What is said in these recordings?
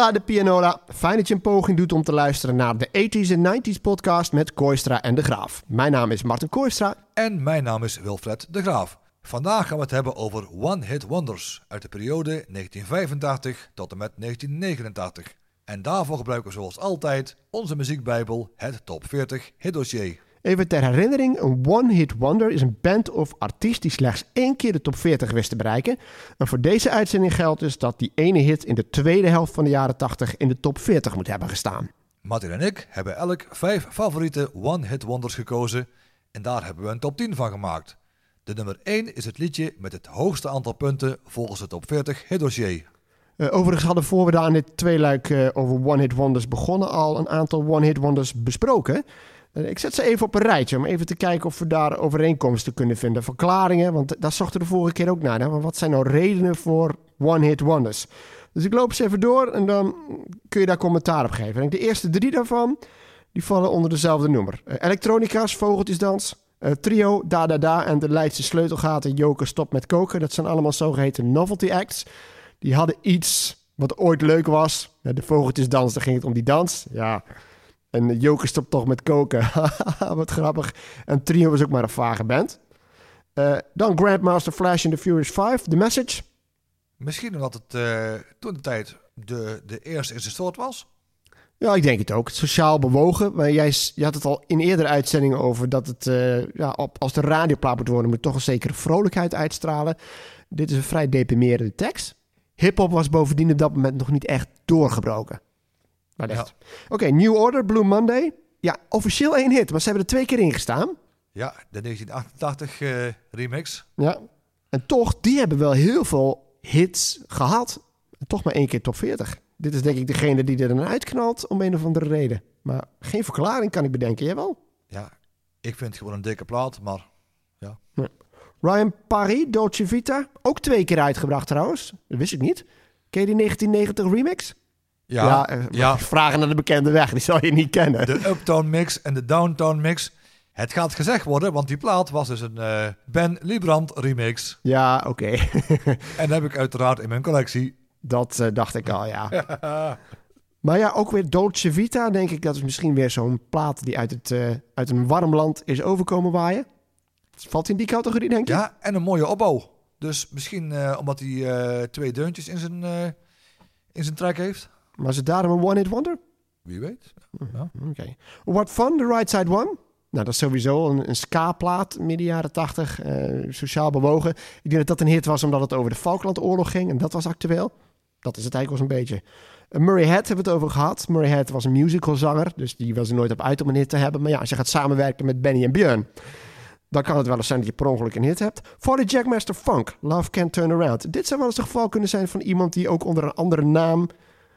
De Pianola. Fijn dat je een poging doet om te luisteren naar de 80s en 90s podcast met Koistra en De Graaf. Mijn naam is Martin Koistra. En mijn naam is Wilfred De Graaf. Vandaag gaan we het hebben over One Hit Wonders uit de periode 1985 tot en met 1989. En daarvoor gebruiken we zoals altijd onze muziekbijbel, het Top 40 Hitdossier. Even ter herinnering, een one-hit wonder is een band of artiest die slechts één keer de top 40 wist te bereiken. En voor deze uitzending geldt dus dat die ene hit in de tweede helft van de jaren 80 in de top 40 moet hebben gestaan. Martin en ik hebben elk vijf favoriete one-hit wonders gekozen en daar hebben we een top 10 van gemaakt. De nummer 1 is het liedje met het hoogste aantal punten volgens het top 40 hitdossier. Uh, overigens hadden voor we daar aan dit tweeluik uh, over one-hit wonders begonnen al een aantal one-hit wonders besproken. Uh, ik zet ze even op een rijtje om even te kijken of we daar overeenkomsten kunnen vinden. Verklaringen, want daar zochten we de vorige keer ook naar. Hè? Wat zijn nou redenen voor one-hit wonders? Dus ik loop ze even door en dan kun je daar commentaar op geven. De eerste drie daarvan die vallen onder dezelfde noemer. Elektronica's, Vogeltjesdans, uh, trio, Da Da Da en de Leidse Sleutelgaten, Joker Stop met Koken. Dat zijn allemaal zogeheten novelty acts. Die hadden iets wat ooit leuk was. De Vogeltjesdans, daar ging het om die dans. Ja, en Joker Stop toch met Koken. wat grappig. En trio was ook maar een vage band. Uh, dan Grandmaster Flash in The Furious 5, The Message. Misschien omdat het uh, toen de tijd de, de eerste in zijn soort was. Ja, ik denk het ook. Sociaal bewogen. Maar jij je had het al in eerdere uitzendingen over dat het, uh, ja, op, als de radioplaat moet worden, moet toch een zekere vrolijkheid uitstralen. Dit is een vrij deprimerende tekst. Hip-hop was bovendien op dat moment nog niet echt doorgebroken. Maar ja. Oké, okay, New Order, Blue Monday. Ja, officieel één hit, maar ze hebben er twee keer in gestaan. Ja, de 1988 uh, remix. Ja, en toch, die hebben wel heel veel hits gehad. En toch maar één keer top 40. Dit is denk ik degene die er dan uitknalt om een of andere reden. Maar geen verklaring kan ik bedenken. Jij wel? Ja, ik vind het gewoon een dikke plaat, maar ja. ja. Ryan Paris, Dolce Vita. Ook twee keer uitgebracht trouwens. Dat wist ik niet. Ken je die 1990 remix? Ja, ja, eh, ja. Vragen naar de bekende weg, die zal je niet kennen. De Uptown mix en de Downtown mix. Het gaat gezegd worden, want die plaat was dus een uh, Ben Librand remix. Ja, oké. Okay. en dat heb ik uiteraard in mijn collectie. Dat uh, dacht ik al, ja. maar ja, ook weer Dolce Vita, denk ik. Dat is misschien weer zo'n plaat die uit, het, uh, uit een warm land is overkomen waaien. Valt in die categorie, denk je? Ja, en een mooie opbouw. Dus misschien uh, omdat hij twee deuntjes in zijn, in zijn track heeft. Maar het daarom een one-hit wonder? Wie weet. Ja. Oké. Okay. What Fun, The Right Side One. Nou, dat is sowieso een, een ska-plaat, midden jaren tachtig, uh, sociaal bewogen. Ik denk dat dat een hit was omdat het over de Falklandoorlog ging en dat was actueel. Dat is het eigenlijk wel een beetje. Uh, Murray Head hebben we het over gehad. Murray Head was een musicalzanger, dus die was er nooit op uit om een hit te hebben. Maar ja, als je gaat samenwerken met Benny en Björn, dan kan het wel eens zijn dat je per ongeluk een hit hebt. Voor de Jackmaster Funk, Love Can't Turn Around. Dit zou wel eens het geval kunnen zijn van iemand die ook onder een andere naam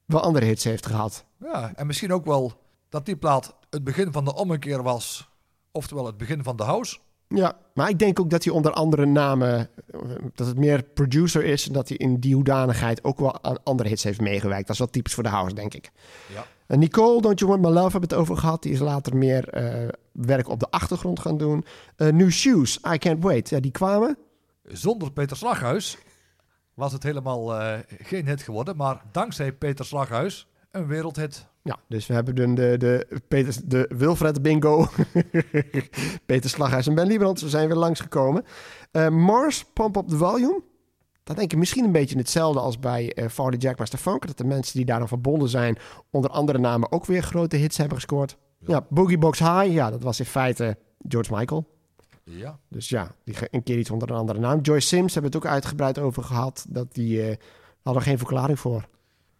wel andere hits heeft gehad. Ja, en misschien ook wel dat die plaat het begin van de ommekeer was Oftewel het begin van de house. Ja, maar ik denk ook dat hij onder andere namen, dat het meer producer is en dat hij in die hoedanigheid ook wel aan andere hits heeft meegewerkt. Dat is wel typisch voor de house, denk ik. Ja. En Nicole, Don't You Want My Love, hebben het over gehad. Die is later meer uh, werk op de achtergrond gaan doen. Uh, New Shoes, I Can't Wait. Ja, die kwamen. Zonder Peter Slaghuis was het helemaal uh, geen hit geworden. Maar dankzij Peter Slaghuis een wereldhit. Ja, dus we hebben de, de, de, Peter, de Wilfred Bingo. Peter Slaghuis en Ben Liebrand. Ze zijn weer langsgekomen. Uh, Mars, Pump Up the Volume. Dat denk ik misschien een beetje hetzelfde als bij uh, Farley Jackmaster Funk. Dat de mensen die daar aan verbonden zijn... onder andere namen ook weer grote hits hebben gescoord. Ja, ja Boogie Box High. Ja, dat was in feite George Michael. Ja. Dus ja, die een keer iets onder een andere naam. Joyce Sims hebben het ook uitgebreid over gehad. Dat die uh, hadden geen verklaring voor.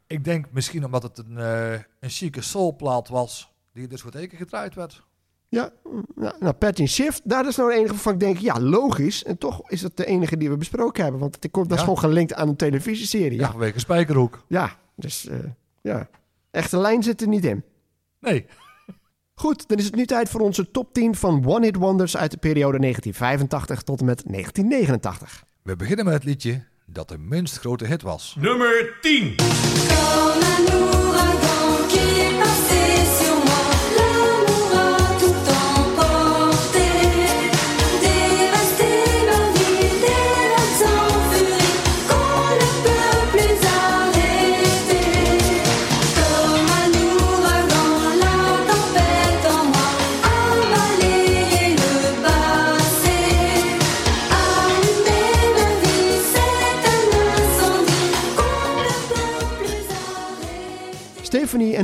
Ik denk misschien omdat het een, uh, een chique soulplaat was, die dus voor teken gedraaid werd. Ja, nou, nou Patty Shift, daar is nou de enige van ik denk, ja, logisch. En toch is dat de enige die we besproken hebben. Want het komt, dat is gewoon gelinkt aan een televisieserie. Ja, vanwege Spijkerhoek. Ja, dus uh, ja, echte lijn zit er niet in. Nee. Goed, dan is het nu tijd voor onze top 10 van One Hit Wonders uit de periode 1985 tot en met 1989. We beginnen met het liedje dat de minst grote hit was. Nummer 10.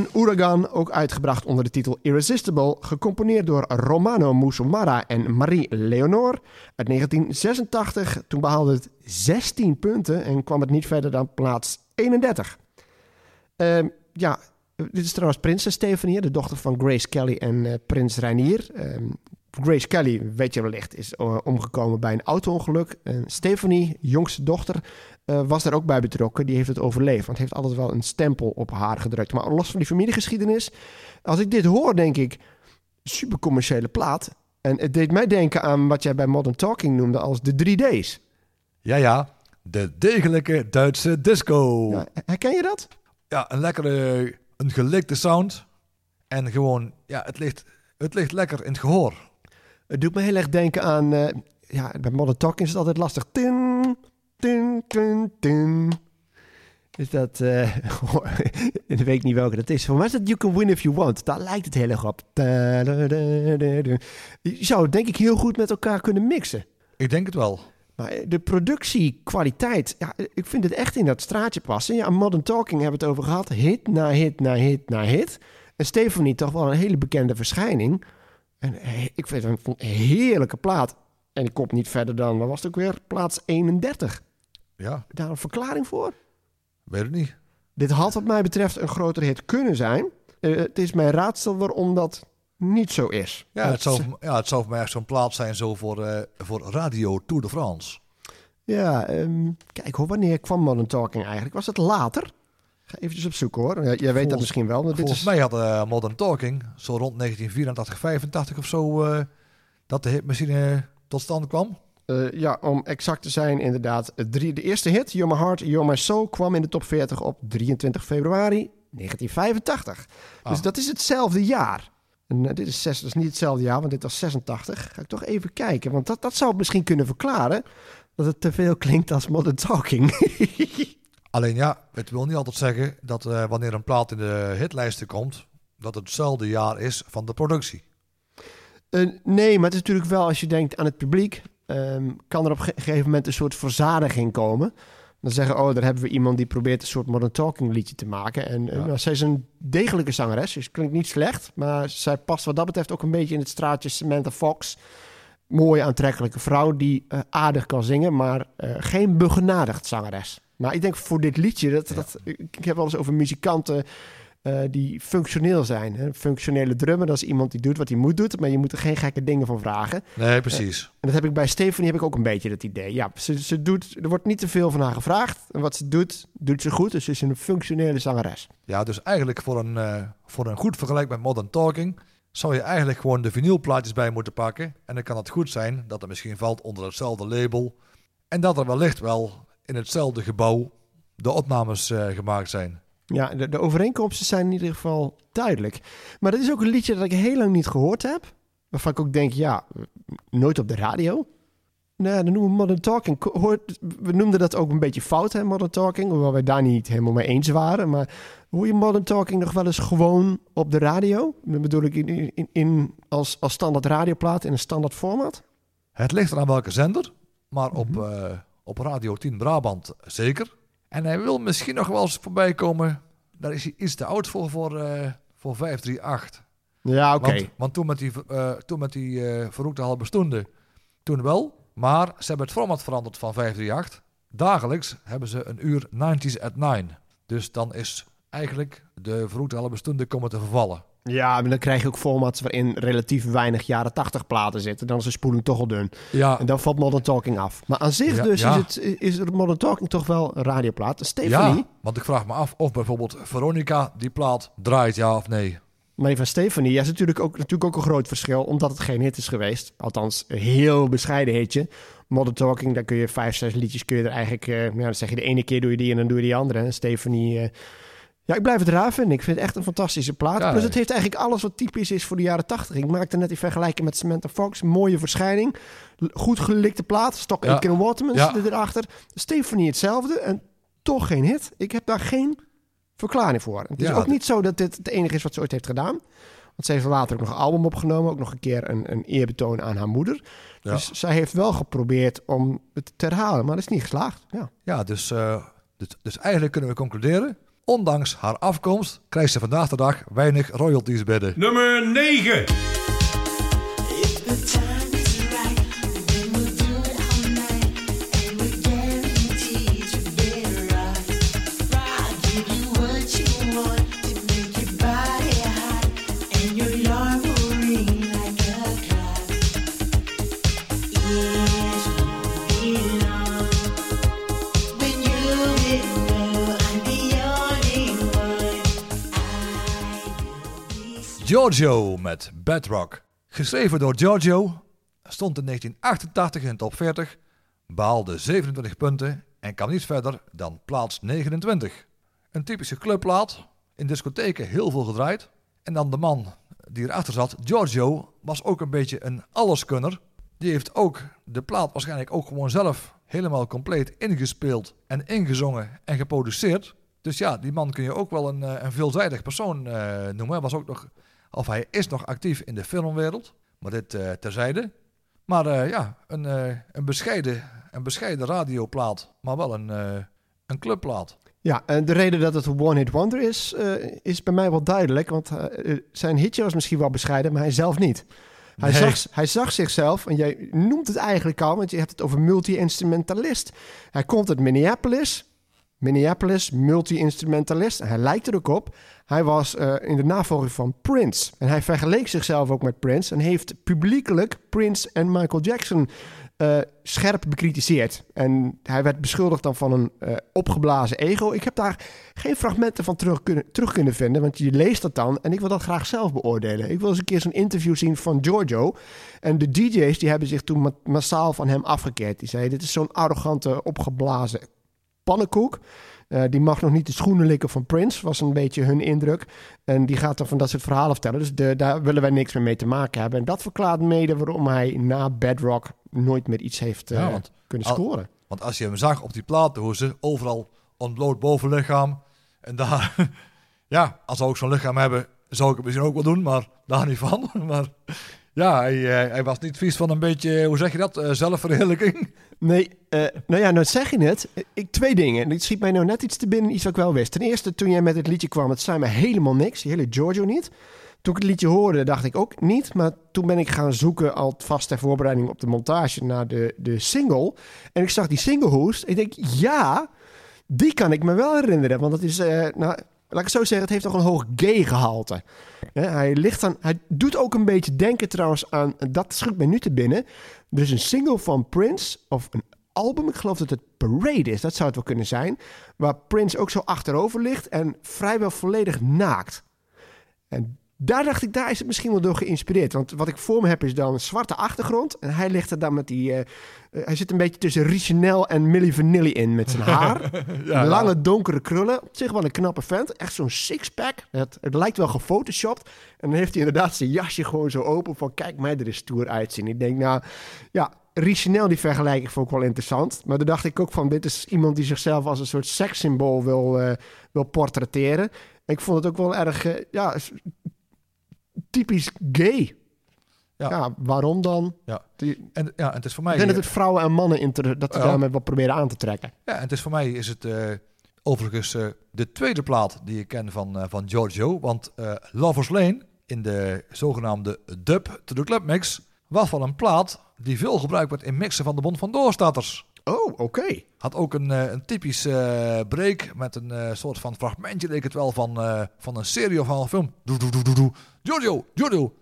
En ook uitgebracht onder de titel Irresistible, gecomponeerd door Romano Musumara en Marie Leonor uit 1986. Toen behaalde het 16 punten en kwam het niet verder dan plaats 31. Ehm, ja, dit is trouwens prinses Stephanie, de dochter van Grace Kelly en eh, prins Reinier. Ehm, Grace Kelly, weet je wellicht, is eh, omgekomen bij een auto-ongeluk. Stephanie, jongste dochter, eh, was daar ook bij betrokken. Die heeft het overleefd, want heeft altijd wel een stempel op haar gedrukt. Maar los van die familiegeschiedenis, als ik dit hoor, denk ik, super commerciële plaat. En het deed mij denken aan wat jij bij Modern Talking noemde als de 3D's. Ja, ja. De degelijke Duitse disco. Ja, herken je dat? Ja, een lekkere, een gelikte sound. En gewoon, ja, het ligt, het ligt lekker in het gehoor. Het doet me heel erg denken aan... eh, ja, bij Modern Talking is het altijd lastig. Tin, tin, tin, tin. Is dat... eh ik weet niet welke dat is. Voor mij is dat You Can Win If You Want. Daar lijkt het heel erg op. Je zou het denk ik heel goed met elkaar kunnen mixen. Ik denk het wel. Maar de productiekwaliteit, ja, ik vind het echt in dat straatje passen. Ja, Modern Talking hebben we het over gehad. Hit na hit na hit na hit. En Stephanie toch wel een hele bekende verschijning. En he- ik vind het een heerlijke plaat. En ik kom niet verder dan, wat was het ook weer? Plaats 31. Ja, Daar een verklaring voor? weet het niet. Dit had wat mij betreft een grotere hit kunnen zijn. Eh, het is mijn raadsel waarom dat niet zo is. Ja, het zou, ja, het zou voor mij echt zo'n plaats zijn zo voor, eh, voor Radio Tour de France. Ja, ehm, kijk hoor, wanneer kwam Modern Talking eigenlijk? Was het later? Ga eventjes op zoek hoor. Jij weet dat misschien wel. maar dit Volgens is... mij had eh, Modern Talking zo rond 1984, 85 of zo... dat de hitmachine tot stand kwam. Eh, ja, om exact te zijn, inderdaad. Drie, de eerste hit, You're My Heart, You're My Soul, kwam in de top 40 op 23 februari 1985. Dus Ah. dat is hetzelfde jaar. En eh, dit is, zes, dat is niet hetzelfde jaar, want dit was 86. Ga ik toch even kijken, want dat, dat zou misschien kunnen verklaren. Dat het te veel klinkt als Modern Talking. Alleen ja, het wil niet altijd zeggen dat eh, wanneer een plaat in de hitlijsten komt... dat het hetzelfde jaar is van de productie. Eh, nee, maar het is natuurlijk wel, als je denkt aan het publiek, ehm, kan er op een ge- gegeven moment een soort verzadiging komen. Dan zeggen, oh, daar hebben we iemand die probeert een soort modern talking liedje te maken. En eh, Ja. nou, zij is een degelijke zangeres, dus klinkt niet slecht. Maar zij past wat dat betreft ook een beetje in het straatje Samantha Fox. Mooie, aantrekkelijke vrouw die eh, aardig kan zingen, maar eh, geen begenadigd zangeres. Maar ik denk voor dit liedje, dat, Ja. dat, ik, ik heb wel eens over muzikanten eh, die functioneel zijn. Hè? Functionele drummer, dat is iemand die doet wat hij moet doen, maar je moet er geen gekke dingen van vragen. Nee, precies. En dat heb ik bij Stephanie heb ik ook een beetje dat idee. Ja, ze, ze doet, er wordt niet te veel van haar gevraagd. En wat ze doet, doet ze goed. Dus ze is een functionele zangeres. Ja, dus eigenlijk voor een, eh, voor een goed vergelijk met Modern Talking... zou je eigenlijk gewoon de vinylplaatjes bij moeten pakken. En dan kan het goed zijn dat het misschien valt onder hetzelfde label. En dat er wellicht wel in hetzelfde gebouw de opnames eh, gemaakt zijn. Ja, de, de overeenkomsten zijn in ieder geval duidelijk. Maar dat is ook een liedje dat ik heel lang niet gehoord heb. Waarvan ik ook denk, ja, nooit op de radio. Nou, ja, dan noemen we Modern Talking. Hoort, we noemden dat ook een beetje fout, hè, Modern Talking. Hoewel wij daar niet helemaal mee eens waren. Maar hoor je Modern Talking nog wel eens gewoon op de radio? Dan bedoel ik in, in, in, als, als standaard radioplaat in een standaard format? Het ligt eraan welke zender, maar op, Mhm. eh, op Radio 10 Brabant zeker. En hij wil misschien nog wel eens voorbij komen. Daar is hij iets te oud voor, voor, eh, voor 538. Ja, oké. Want, want toen met die, eh toen met die eh verroekte toen wel. Maar ze hebben het format veranderd van 538. Dagelijks hebben ze een uur 90s at 9. Dus dan is eigenlijk de verroekte halve stonden komen te vervallen. Ja, maar dan krijg je ook formats waarin relatief weinig jaren 80 platen zitten. Dan is de spoeling toch al dun. Ja, En dan valt Modern Talking af. Maar aan zich Ja, dus ja. is, het, is er Modern Talking toch wel een radioplaat. Stephanie, ja, want ik vraag me af of bijvoorbeeld Veronica die plaat draait, ja of nee. maar van Stephanie, ja, is natuurlijk ook, natuurlijk ook een groot verschil. Omdat het geen hit is geweest. Althans, een heel bescheiden hitje. Modern Talking, daar kun je vijf, zes liedjes kun je er eigenlijk... eh, ja, dan zeg je de ene keer doe je die en dan doe je die andere. En Stephanie... eh, ja, ik blijf het raar vinden. Ik vind het echt een fantastische plaat. Ja, Plus het heeft eigenlijk alles wat typisch is voor de jaren 80. Ik maakte net die vergelijking met Samantha Fox. Mooie verschijning. Goed gelikte plaat. Stock Ja. En Waterman Ja. erachter. Stephanie hetzelfde. En toch geen hit. Ik heb daar geen verklaring voor. Het is ook niet zo dat dit het enige is wat ze ooit heeft gedaan. Want ze heeft later ook nog een album opgenomen. Ook nog een keer een, een eerbetoon aan haar moeder. Dus zij heeft wel geprobeerd om het te herhalen. Maar dat is niet geslaagd. Ja. Ja, dus, eh, dus, dus eigenlijk kunnen we concluderen. Ondanks haar afkomst krijgt ze vandaag de dag weinig royalties binnen. Nummer 9. Giorgio met Bedrock. Geschreven door Giorgio, stond in 1988 in de top 40, behaalde 27 punten en kwam niet verder dan plaats 29. Een typische clubplaat, in discotheken heel veel gedraaid. En dan de man die erachter zat, Giorgio, was ook een beetje een alleskunner. Die heeft ook de plaat waarschijnlijk ook gewoon zelf helemaal compleet ingespeeld en ingezongen en geproduceerd. Dus ja, die man kun je ook wel een, eh, een veelzijdig persoon eh, noemen. Hij was ook nog, of hij is nog actief in de filmwereld, maar dit eh, terzijde. Maar eh, ja, een, eh, een, bescheiden, een bescheiden radioplaat, maar wel een, een clubplaat. Ja, en de reden dat het een one-hit wonder is, is bij mij wel duidelijk. Want zijn hitje was misschien wel bescheiden, maar hij zelf niet. Hij, Nee. zag, hij zag zichzelf, en jij noemt het eigenlijk al, want je hebt het over multi-instrumentalist. Hij komt uit Minneapolis. Minneapolis, multi-instrumentalist. En hij lijkt er ook op. Hij was eh, in de navolging van Prince. En hij vergeleek zichzelf ook met Prince. En heeft publiekelijk Prince en Michael Jackson eh, scherp bekritiseerd. En hij werd beschuldigd dan van een eh, opgeblazen ego. Ik heb daar geen fragmenten van terug kunnen, terug kunnen vinden, want je leest dat dan en ik wil dat graag zelf beoordelen. Ik wil eens een keer zo'n interview zien van Giorgio. En de DJ's die hebben zich toen ma- massaal van hem afgekeerd. Die zeiden, dit is zo'n arrogante, opgeblazen pannenkoek. Eh, die mag nog niet de schoenen likken van Prince, was een beetje hun indruk. En die gaat dan van dat soort verhalen vertellen. Dus de, daar willen wij niks meer mee te maken hebben. En dat verklaart mede waarom hij na Bedrock nooit meer iets heeft eh, Ja, want kunnen al- scoren. Want als je hem zag op die platenhoezen, overal ontbloot bovenlichaam. En daar, ja, als zou ik zo'n lichaam hebben, zou ik het misschien ook wel doen, maar daar niet van. Maar ja, hij, eh, hij was niet vies van een beetje, hoe zeg je dat, eh, zelfverheerlijking. Nee, eh, nou ja, nou zeg je het. Ik, twee dingen. En dit schiet mij nou net iets te binnen, iets wat ik wel wist. Ten eerste, toen jij met het liedje kwam, het zei me helemaal niks. Die hele Giorgio niet. Toen ik het liedje hoorde, dacht ik ook niet. Maar toen ben ik gaan zoeken, al vast ter voorbereiding op de montage, naar de, de single. En ik zag die singlehoest. Ik denk, ja, die kan ik me wel herinneren. Want het is, nou, laat ik zo zeggen, het heeft toch een hoog gay gehalte. Hè, hij, ligt aan, hij doet ook een beetje denken trouwens aan, dat schudt mij nu te binnen. Is een single van Prince, of een album, ik geloof dat het Parade is, dat zou het wel kunnen zijn. Waar Prince ook zo achterover ligt en vrijwel volledig naakt. En daar dacht ik, daar is het misschien wel door geïnspireerd. Want wat ik voor me heb is dan een zwarte achtergrond. En hij ligt er dan met die... eh, hij zit een beetje tussen Richanel en Milli Vanilli in met zijn haar. Ja, Lange donkere krullen. Op zich wel een knappe vent. Echt zo'n sixpack. Het, het lijkt wel gefotoshopt. En dan heeft hij inderdaad zijn jasje gewoon zo open van... Kijk mij er eens stoer uitzien. Ik denk, nou... Ja, Richanel die vergelijking vond ik wel interessant. Maar toen dacht ik ook van... Dit is iemand die zichzelf als een soort sekssymbool wil, eh, wil portretteren. En ik vond het ook wel erg... eh, ja, typisch gay. Ja. Ja, waarom dan? Ja. Die- En, ja, en het is voor mij... ik denk dat het vrouwen en mannen inter, dat ze Ja. daarmee wel proberen aan te trekken. Ja, en het is voor mij is het eh, overigens eh, de tweede plaat die ik ken van, eh, van Giorgio. Want Lovers Lane in de zogenaamde dub to the club mix was wel een plaat die veel gebruikt wordt in mixen van de Bond van Doorstatters. Oh, oké. Had ook een, eh, een typisch eh, break met een eh, soort van fragmentje, leek het wel, van, van een serie of van een film. Doe, doe, doe, doe, doe. Giorgio, Giorgio.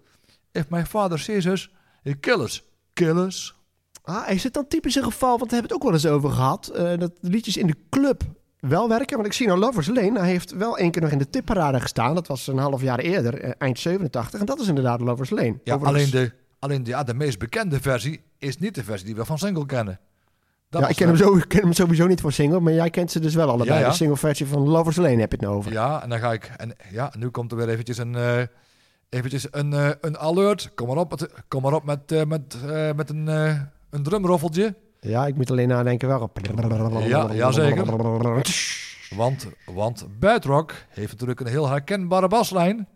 If my father sees us, he kill us. Kill us. Ah, is het dan typisch een geval, want we hebben het ook wel eens over gehad, eh, dat liedjes in de club wel werken? Want ik zie nou Lovers Lane, hij heeft wel één keer nog in de tipparade gestaan. Dat was een half jaar eerder, eind 87. En dat is inderdaad Lovers Lane. Ja, Overigens- alleen, de, alleen de, ja, de meest bekende versie is niet de versie die we van single kennen. Dat ja, ik ken, hem zo, ik ken hem sowieso niet voor single, maar jij kent ze dus wel allebei. Ja, ja. De single versie van Lovers Lane heb je het nou over. Ja, en dan ga ik... En ja, nu komt er weer eventjes een... eh, eventjes een, eh, een alert. Kom maar op met, kom maar op met, eh, met, met een, een drumroffeltje. Ja, ik moet alleen nadenken waarop. Ja, ja, zeker. Want, want Bedrock heeft natuurlijk een heel herkenbare baslijn.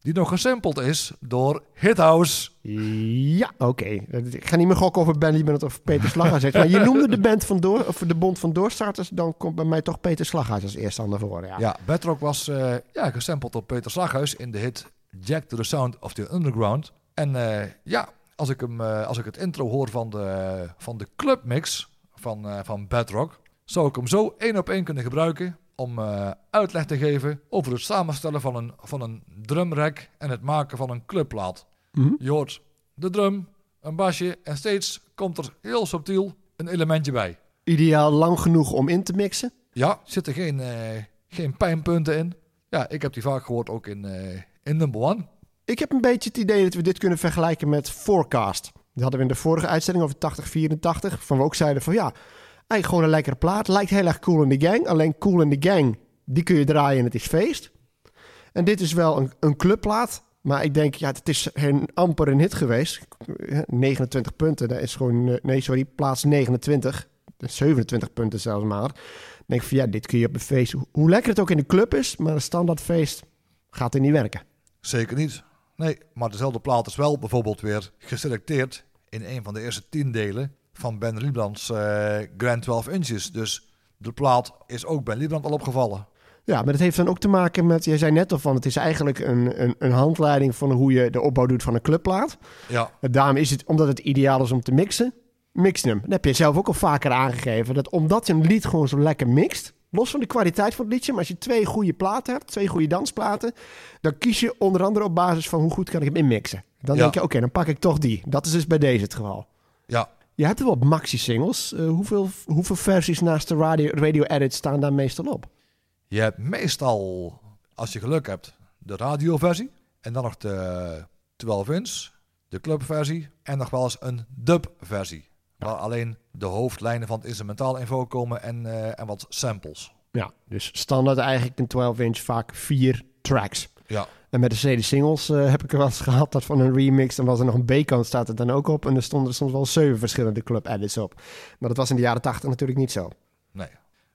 Die nog gesampled is door Hithouse. Ja, oké. Ik ga niet meer gokken of het Ben Liebert of Peter Slaghuis is. Maar je noemde de, band van door, of de bond van doorstarters. Dan komt bij mij toch Peter Slaghuis als eerste aan de voren. Ja. Ja, Bedrock was eh, ja, gesampled door Peter Slaghuis in de hit Jack to the Sound of the Underground. En eh, ja, als ik, hem, eh, als ik het intro hoor van de, van de clubmix van, van Bedrock, zou ik hem zo één op één kunnen gebruiken om eh, uitleg te geven over het samenstellen van een, van een drumrack en het maken van een clubplaat. Mhm. Je hoort de drum, een basje en steeds komt er heel subtiel een elementje bij. Ideaal lang genoeg om in te mixen. Ja, zitten geen, eh, geen pijnpunten in. Ja, ik heb die vaak gehoord ook in, eh, in number one. Ik heb een beetje het idee dat we dit kunnen vergelijken met Forecast. Die hadden we in de vorige uitzending over 8084. Van we ook zeiden van ja, eigenlijk gewoon een lekkere plaat. Lijkt heel erg cool in de gang. Alleen cool in de gang, die kun je draaien en het is feest. En dit is wel een, een clubplaat. Maar ik denk, ja, het is een, amper een hit geweest. 29 punten, dat is gewoon... eh, Nee, sorry, plaats 29. 27 punten zelfs maar. Denk van ja, dit kun je op een feest... Hoe lekker het ook in de club is, maar een standaardfeest gaat er niet werken. Zeker niet. Nee, maar dezelfde plaat is wel bijvoorbeeld weer geselecteerd in een van de eerste tien delen van Ben Liebrands eh, Grand 12 Inches. Dus de plaat is ook Ben Liebrand al opgevallen. Ja, maar dat heeft dan ook te maken met... Jij zei net al van, het is eigenlijk een, een, een handleiding van hoe je de opbouw doet van een clubplaat. Ja, En Daarom is het, omdat het ideaal is om te mixen, mix hem. Dat heb je zelf ook al vaker aangegeven. Dat omdat je een lied gewoon zo lekker mixt, los van de kwaliteit van het liedje, maar als je twee goede platen hebt, twee goede dansplaten, dan kies je onder andere op basis van hoe goed kan ik hem inmixen. Dan Ja. denk je, oké, dan pak ik toch die. Dat is dus bij deze het geval. ja. Je hebt wel maxi-singles. Eh, hoeveel, hoeveel versies naast de radio, radio edit staan daar meestal op? Je hebt meestal, als je geluk hebt, de radioversie. En dan nog de 12 inch, de clubversie. En nog wel eens een dubversie. Waar alleen de hoofdlijnen van het instrumentaal in voorkomen en, eh, en wat samples. Ja, dus standaard eigenlijk een 12-inch vaak vier tracks. Ja, En met de CD-singles eh, heb ik er wel eens gehad dat van een remix, dan was er nog een B-kant, staat er dan ook op. En er stonden er soms wel zeven verschillende club edits op. Maar dat was in de jaren 80 natuurlijk niet zo. nee.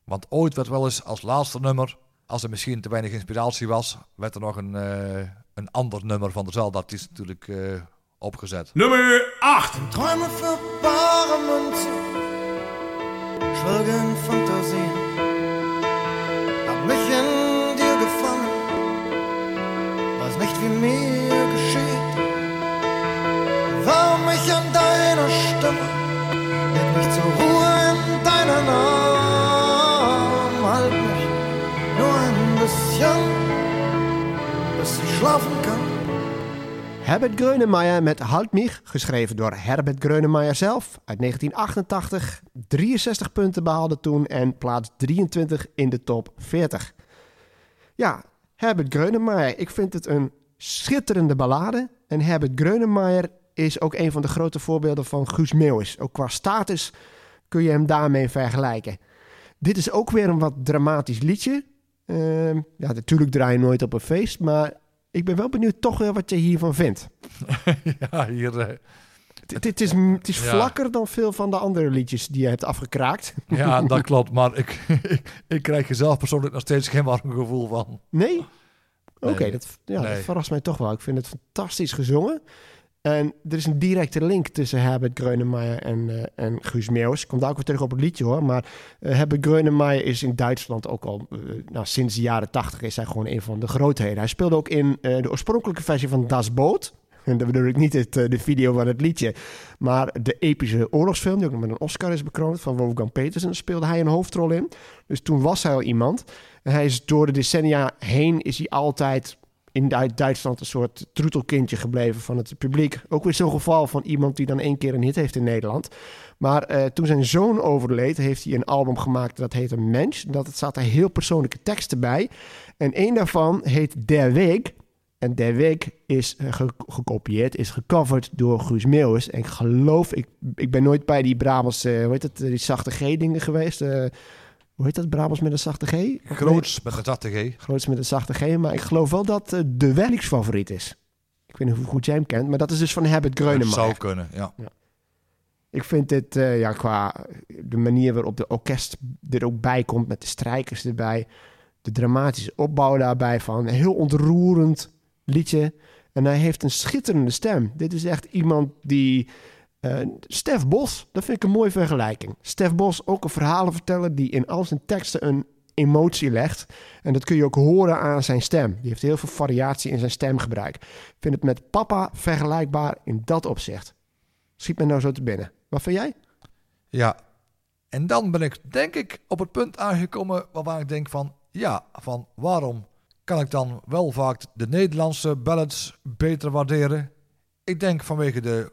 Want ooit werd wel eens als laatste nummer, als er misschien te weinig inspiratie was, werd er nog een, eh, een ander nummer van dezelfde artiest natuurlijk eh, opgezet. Nummer 8. Träume für bare Münze, schwelgen Fantasien. Wie mir geschieht. Warum mich an deiner Stimme, leg mich zur in Arm. Halt mich nur ein bisschen, bis ich schlafen kann. Herbert Grönemeyer met Halt mich, geschreven door Herbert Grönemeyer zelf uit 1988. 63 punten behaalde toen en plaats 23 in de top 40. Ja, Herbert Grönemeyer, ik vind het een schitterende ballade. En Herbert Grönemeyer is ook een van de grote voorbeelden van Guus Meeuwis. Ook qua status kun je hem daarmee vergelijken. Dit is ook weer een wat dramatisch liedje. Ehm, ja, natuurlijk draai je nooit op een feest, maar ik ben wel benieuwd toch wel wat je hiervan vindt. ja, hier... eh, Het, het is, het is Ja. vlakker dan veel van de andere liedjes die je hebt afgekraakt. Ja, dat klopt. Maar ik, ik, ik krijg er zelf persoonlijk nog steeds geen warm gevoel van. Nee? Oké, dat, ja, dat verrast mij toch wel. Ik vind het fantastisch gezongen. En er is een directe link tussen Herbert Grönemeyer en, eh, en Guus Meeuwis. Ik kom daar ook weer terug op het liedje hoor. Maar eh, Herbert Grönemeyer is in Duitsland ook al... eh, nou, sinds de jaren tachtig is hij gewoon een van de grootheden. Hij speelde ook in de oorspronkelijke versie van Das Boot. En dat bedoel ik niet het, de video van het liedje. Maar de epische oorlogsfilm, die ook nog met een Oscar is bekroond... van Wolfgang Petersen, speelde hij een hoofdrol in. Dus toen was hij al iemand. Hij is door de decennia heen is hij altijd in Du- Duitsland een soort troetelkindje gebleven van het publiek. Ook weer zo'n geval van iemand die dan één keer een hit heeft in Nederland. Maar eh, toen zijn zoon overleed, heeft hij een album gemaakt dat heet Een Mens. Dat er heel persoonlijke teksten bij. En één daarvan heet Der Week. En Der Week is eh, ge- gekopieerd, is gecoverd door Guus Meeuwis. En ik geloof, ik, ik ben nooit bij die Brabants, eh hoe heet het, die zachte G-dingen geweest. Eh, hoe heet dat, Brabants met een zachte G? Groots met een zachte G. Groots met een zachte G. Maar ik geloof wel dat eh, de Wellix favoriet is. Ik weet niet hoe goed jij hem kent, maar dat is dus van Herbert Dat Grönemeyer. zou kunnen, ja. Ik vind dit, eh, ja, qua de manier waarop de orkest er ook bij komt, met de strijkers erbij, de dramatische opbouw daarbij van, heel ontroerend, liedje. En hij heeft een schitterende stem. Dit is echt iemand die... eh Stef Bos, dat vind ik een mooie vergelijking. Stef Bos, ook een verhalenverteller die in al zijn teksten een emotie legt. En dat kun je ook horen aan zijn stem. Die heeft heel veel variatie in zijn stemgebruik. Ik vind het met papa vergelijkbaar in dat opzicht. Schiet me nou zo te binnen. Wat vind jij? Ja, en dan ben ik denk ik op het punt aangekomen waar ik denk van... Ja, van waarom kan ik dan wel vaak de Nederlandse ballads beter waarderen? Ik denk vanwege de...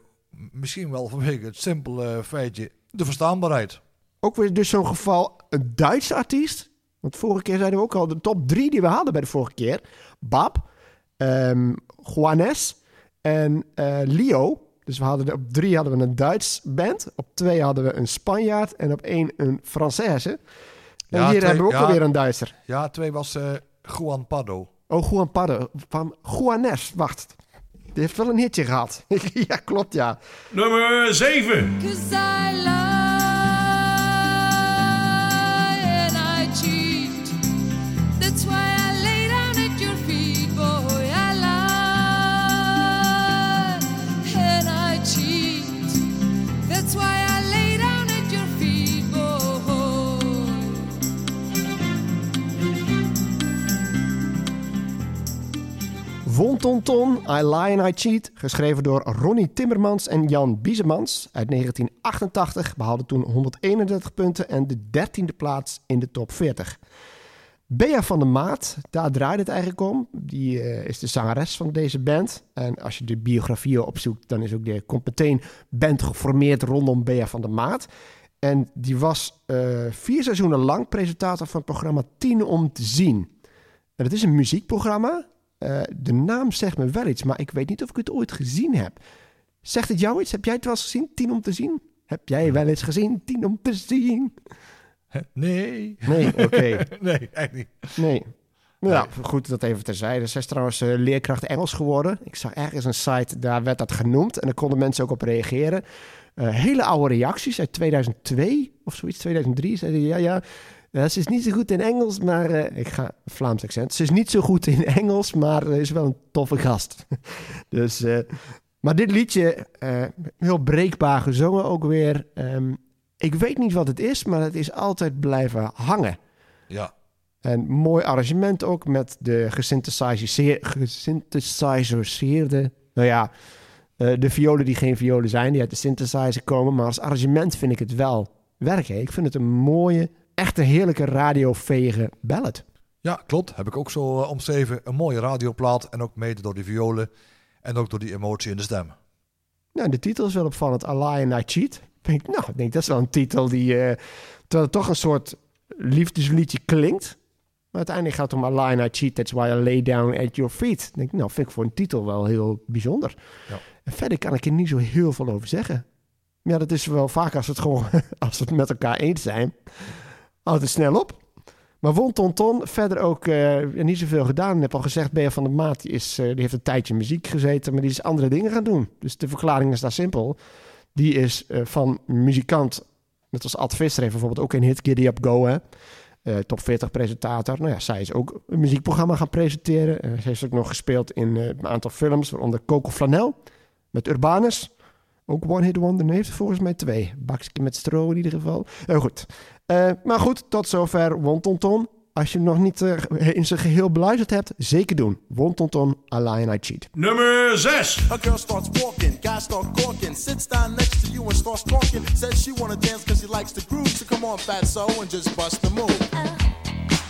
Misschien wel vanwege het simpele feitje... De verstaanbaarheid. Ook weer dus zo'n geval een Duitse artiest. Want vorige keer zeiden we ook al de top drie die we hadden bij de vorige keer. Bab, ehm Juanes en eh, Leo. Dus we hadden op drie hadden we een Duits band. Op twee hadden we een Spanjaard. En op één een Française. En Ja, hier twee- hebben we ook ja. alweer een Duitser. Ja, twee was eh Juan Pardo. Oh, Juan Pardo. Van Juanes. Wacht. Die heeft wel een hitje gehad. ja, klopt ja. Nummer 7. Von Ton Ton, I Lie and I Cheat, geschreven door Ronnie Timmermans en Jan Biesemans uit 1988, behaalde toen 131 punten en de 13e plaats in de top 40. Bea van der Maat, daar draait het eigenlijk om. Die eh, is de zangeres van deze band. En als je de biografieën opzoekt, dan is ook de komt meteen band geformeerd rondom Bea van der Maat. En die was eh, vier seizoenen lang presentator van het programma 10 om te zien. En het is een muziekprogramma. Eh, de naam zegt me wel iets, maar ik weet niet of ik het ooit gezien heb. Zegt het jou iets? Heb jij het wel eens gezien? 10 om te zien? Heb jij wel eens gezien? 10 om te zien? Nee. Nee, oké. nee, echt niet. Nee. Nou, goed dat even terzijde. Zij is trouwens eh, leerkracht Engels geworden. Ik zag ergens een site, daar werd dat genoemd. En daar konden mensen ook op reageren. Eh, hele oude reacties uit 2002 of zoiets, 2003. Zeiden ja, ja, ze is niet zo goed in Engels, maar... eh, ik ga Vlaams accent. Ze is niet zo goed in Engels, maar eh, is wel een toffe gast. dus... eh, maar dit liedje, heel breekbaar gezongen ook weer. Ehm, ik weet niet wat het is, maar het is altijd blijven hangen. Ja. En mooi arrangement ook met de gesynthesiseer- gesynthesiseerde... Nou ja, de violen die geen violen zijn, die uit de synthesizer komen. Maar als arrangement vind ik het wel werken. Ik vind het een mooie, echt een heerlijke radiovege ballad. Ja, klopt. Heb ik ook zo eh, omschreven. Een mooie radioplaat en ook mede door die violen en ook door die emotie in de stem. Nou, de titel is wel opvallend. I Lie and I Cheat. Denk, nou, ik denk dat is wel een titel die... terwijl het toch een soort liefdesliedje klinkt. Maar uiteindelijk gaat het om I Lie and I Cheat. That's why I lay down at your feet. Denk, nou, vind ik voor een titel wel heel bijzonder. Ja. En verder kan ik er niet zo heel veel over zeggen. Ja, dat is wel vaak als het gewoon als we het met elkaar eens zijn. Het snel op. Maar Won Ton Ton, verder ook eh, niet zoveel gedaan. Ik heb al gezegd, Bea van der Maat is, eh, die heeft een tijdje in muziek gezeten, maar die is andere dingen gaan doen. Dus de verklaring is daar simpel. Die is eh, van muzikant, net als Ad Visser heeft bijvoorbeeld ook een hit Giddy Up Go, hè. Top 40 presentator. Nou ja, zij is ook een muziekprogramma gaan presenteren. Ze heeft ook nog gespeeld in een aantal films, waaronder Coco Flanel met Urbanus. Ook One Hit Wonder. Heeft volgens mij twee. Bakje met stro in ieder geval. Heel goed. Eh, maar goed, tot zover Wontonton. Als je hem nog niet eh, in zijn geheel beluisterd hebt, zeker doen. Wontonton, A Lion I Cheat. Nummer 6. A girl starts walking, guys start corking, sits down next to you and starts talking. Says she wanna dance cause she likes the groove. So come on, fat so and just bust the move. Just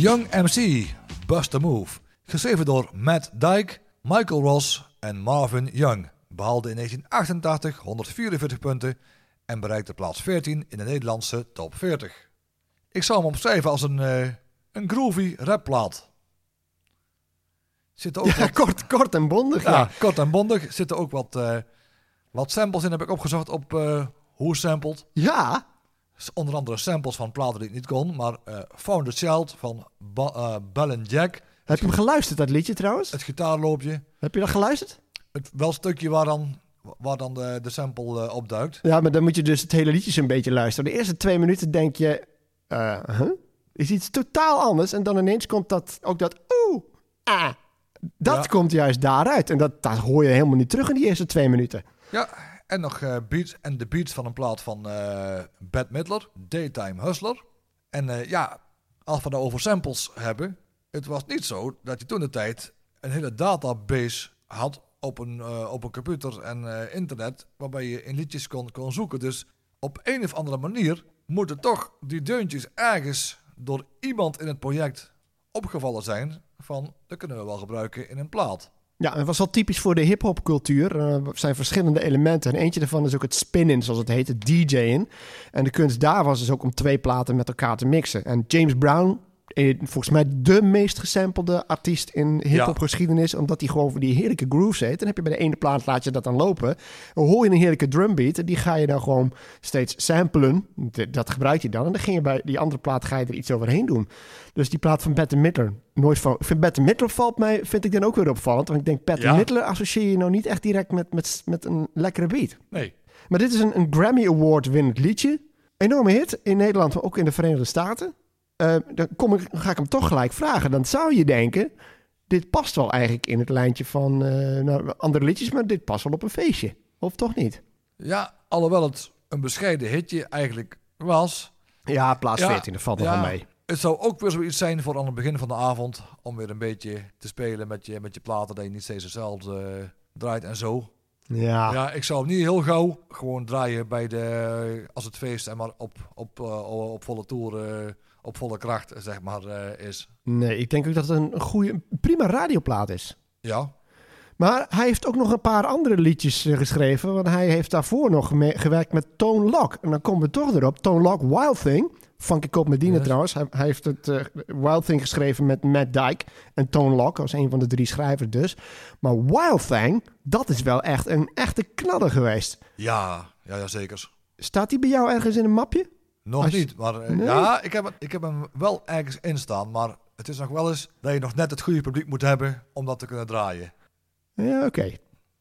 Young MC, Bust a Move. Geschreven door Matt Dyke, Michael Ross en Marvin Young. Behaalde in 1988 144 punten en bereikte plaats 14 in de Nederlandse top 40. Ik zou hem omschrijven als een, eh, een groovy rapplaat. Zitten ook Ja, wat, kort, kort en bondig. ja, Ja. kort en bondig. Zitten ook wat, eh, wat samples in, heb ik opgezocht op eh hoe sampled. ja. Onder andere samples van platen die ik niet kon, maar eh Found a Child van ba eh, Bell and Jack. Heb je hem geluisterd, dat liedje trouwens? Het gitaarloopje. Heb je dat geluisterd? het wel stukje waar dan, waar dan de, de sample eh, opduikt. Ja, maar dan moet je dus het hele liedje een beetje luisteren. De eerste twee minuten denk je, huh? is iets totaal anders. En dan ineens komt dat, ook dat oeh, ah. Dat Ja. komt juist daaruit. En dat, dat hoor je helemaal niet terug in die eerste twee minuten. Ja, en nog eh, beats en de beats van een plaat van eh Bad Midler, Daytime Hustler. En eh, ja, als we het over samples hebben, het was niet zo dat je toen de tijd een hele database had op een, op een computer en internet, waarbij je in liedjes kon, kon zoeken. Dus op een of andere manier moeten toch die deuntjes ergens door iemand in het project opgevallen zijn van, dat kunnen we wel gebruiken in een plaat. Ja, het was al typisch voor de hip-hop cultuur. Eh, Er zijn verschillende elementen. En eentje daarvan is ook het spin-in, zoals het heet, het DJ'en. En de kunst daar was dus ook om twee platen met elkaar te mixen. En James Brown, volgens mij de meest gesampelde artiest in hip-hop geschiedenis, omdat hij gewoon voor die heerlijke grooves heeft. Dan heb je bij de ene plaat laat je dat dan lopen. Dan hoor je een heerlijke drumbeat. En die ga je dan gewoon steeds samplen. Dat gebruik je dan. En dan ging je bij die andere plaat ga je er iets overheen doen. Dus die plaat van Bette Midler, nooit van. Ik vind Bette Midler valt mij, vind ik dan ook weer opvallend. Want ik denk, Bette Ja. Midler associeer je nou niet echt direct met, met, met een lekkere beat. Nee. Maar dit is een, een Grammy Award winnend liedje. Enorme hit in Nederland, maar ook in de Verenigde Staten. Eh, dan kom ik, ga ik hem toch gelijk vragen. Dan zou je denken, dit past wel eigenlijk in het lijntje van eh, nou, andere liedjes, maar dit past wel op een feestje. Of toch niet? Ja, alhoewel het een bescheiden hitje eigenlijk was. Ja, plaats Ja, 14, dat valt nog ja, mee. Het zou ook weer zoiets zijn voor aan het begin van de avond. Om weer een beetje te spelen met je, met je platen. Dat je niet steeds hetzelfde eh, draait en zo. Ja, Ja, ik zou hem niet heel gauw gewoon draaien bij de, als het feest en maar op, op, op volle toer, eh, op volle kracht zeg maar eh, is. nee, ik denk ook dat het een goede, prima radioplaat is. Ja, Maar hij heeft ook nog een paar andere liedjes eh, geschreven. Want hij heeft daarvoor nog mee- gewerkt met Tone Lock. En dan komen we toch erop. Tone Lock, Wild Thing. Funky Cop Medina Yes. trouwens. Hij, hij heeft het eh, Wild Thing geschreven met Matt Dyke. En Tone Lock als een van de drie schrijvers dus. Maar Wild Thing, dat is wel echt een echte knaller geweest. ja, ja, ja zeker. Staat die bij jou ergens in een mapje? Nog Als niet, maar eh, Nee? ja, ik heb, ik heb hem wel ergens in staan. Maar het is nog wel eens dat je nog net het goede publiek moet hebben om dat te kunnen draaien. Ja, oké.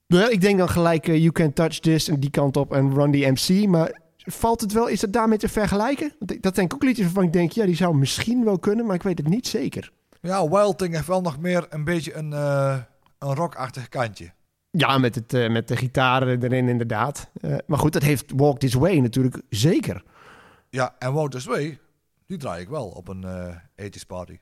Ja, ik denk dan gelijk eh, You Can Touch This en die kant op en Run DMC. Maar valt het wel, is het daarmee te vergelijken? Dat zijn ook liedjes waarvan ik denk, ja, die zou misschien wel kunnen, maar ik weet het niet zeker. Ja, Wild Thing heeft wel nog meer een beetje een, eh een rockachtig kantje. Ja, met, het, met de gitaren erin inderdaad. Maar goed, dat heeft Walk This Way natuurlijk zeker. Ja, en This Way, die draai ik wel op een eh 80s party.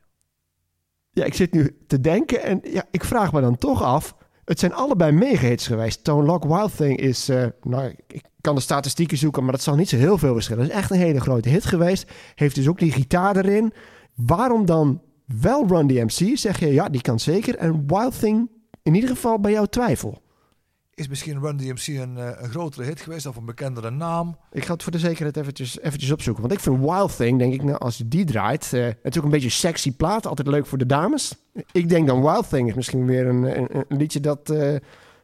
Ja, ik zit nu te denken en ja, ik vraag me dan toch af. Het zijn allebei megahits geweest. Tone Lock Wild Thing is, eh, nou, ik kan de statistieken zoeken, maar dat zal niet zo heel veel verschillen. Het is echt een hele grote hit geweest. Heeft dus ook die gitaar erin. Waarom dan wel Run DMC? Zeg je, ja, die kan zeker. En Wild Thing, in ieder geval bij jou twijfel. Is misschien Run DMC een, eh, een grotere hit geweest of een bekendere naam? Ik ga het voor de zekerheid eventjes, eventjes opzoeken. Want ik vind Wild Thing, denk ik, nou, als je die draait... eh, is ook een beetje sexy plaat. Altijd leuk voor de dames. Ik denk dan Wild Thing is misschien weer een, een, een liedje dat eh,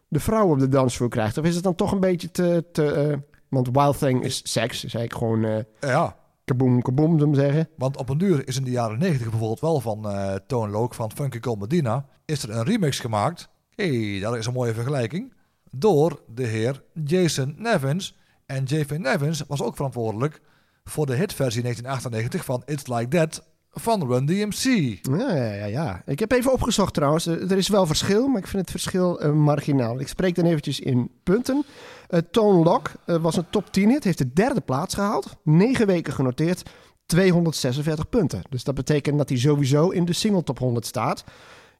de vrouw op de dansvloer krijgt. Of is het dan toch een beetje te... te eh, want Wild Thing is seks. Dus eigenlijk gewoon eh Ja, kaboom, kaboom, zullen we zeggen. want op een duur is in de jaren 90 bijvoorbeeld wel van eh Tone Loc van Funky Cold Medina... is er een remix gemaakt. hey, dat is een mooie vergelijking. Door de heer Jason Nevins. En Jason Nevins was ook verantwoordelijk voor de hitversie 1998 van It's Like That van Run DMC. Ja, ja, ja, ja. Ik heb even opgezocht trouwens. Eh, Er is wel verschil, maar ik vind het verschil eh, marginaal. Ik spreek dan eventjes in punten. Uh, Tone Lock eh, was een top 10 hit, heeft de derde plaats gehaald. Negen weken genoteerd, 246 punten. Dus dat betekent dat hij sowieso in de single top 100 staat.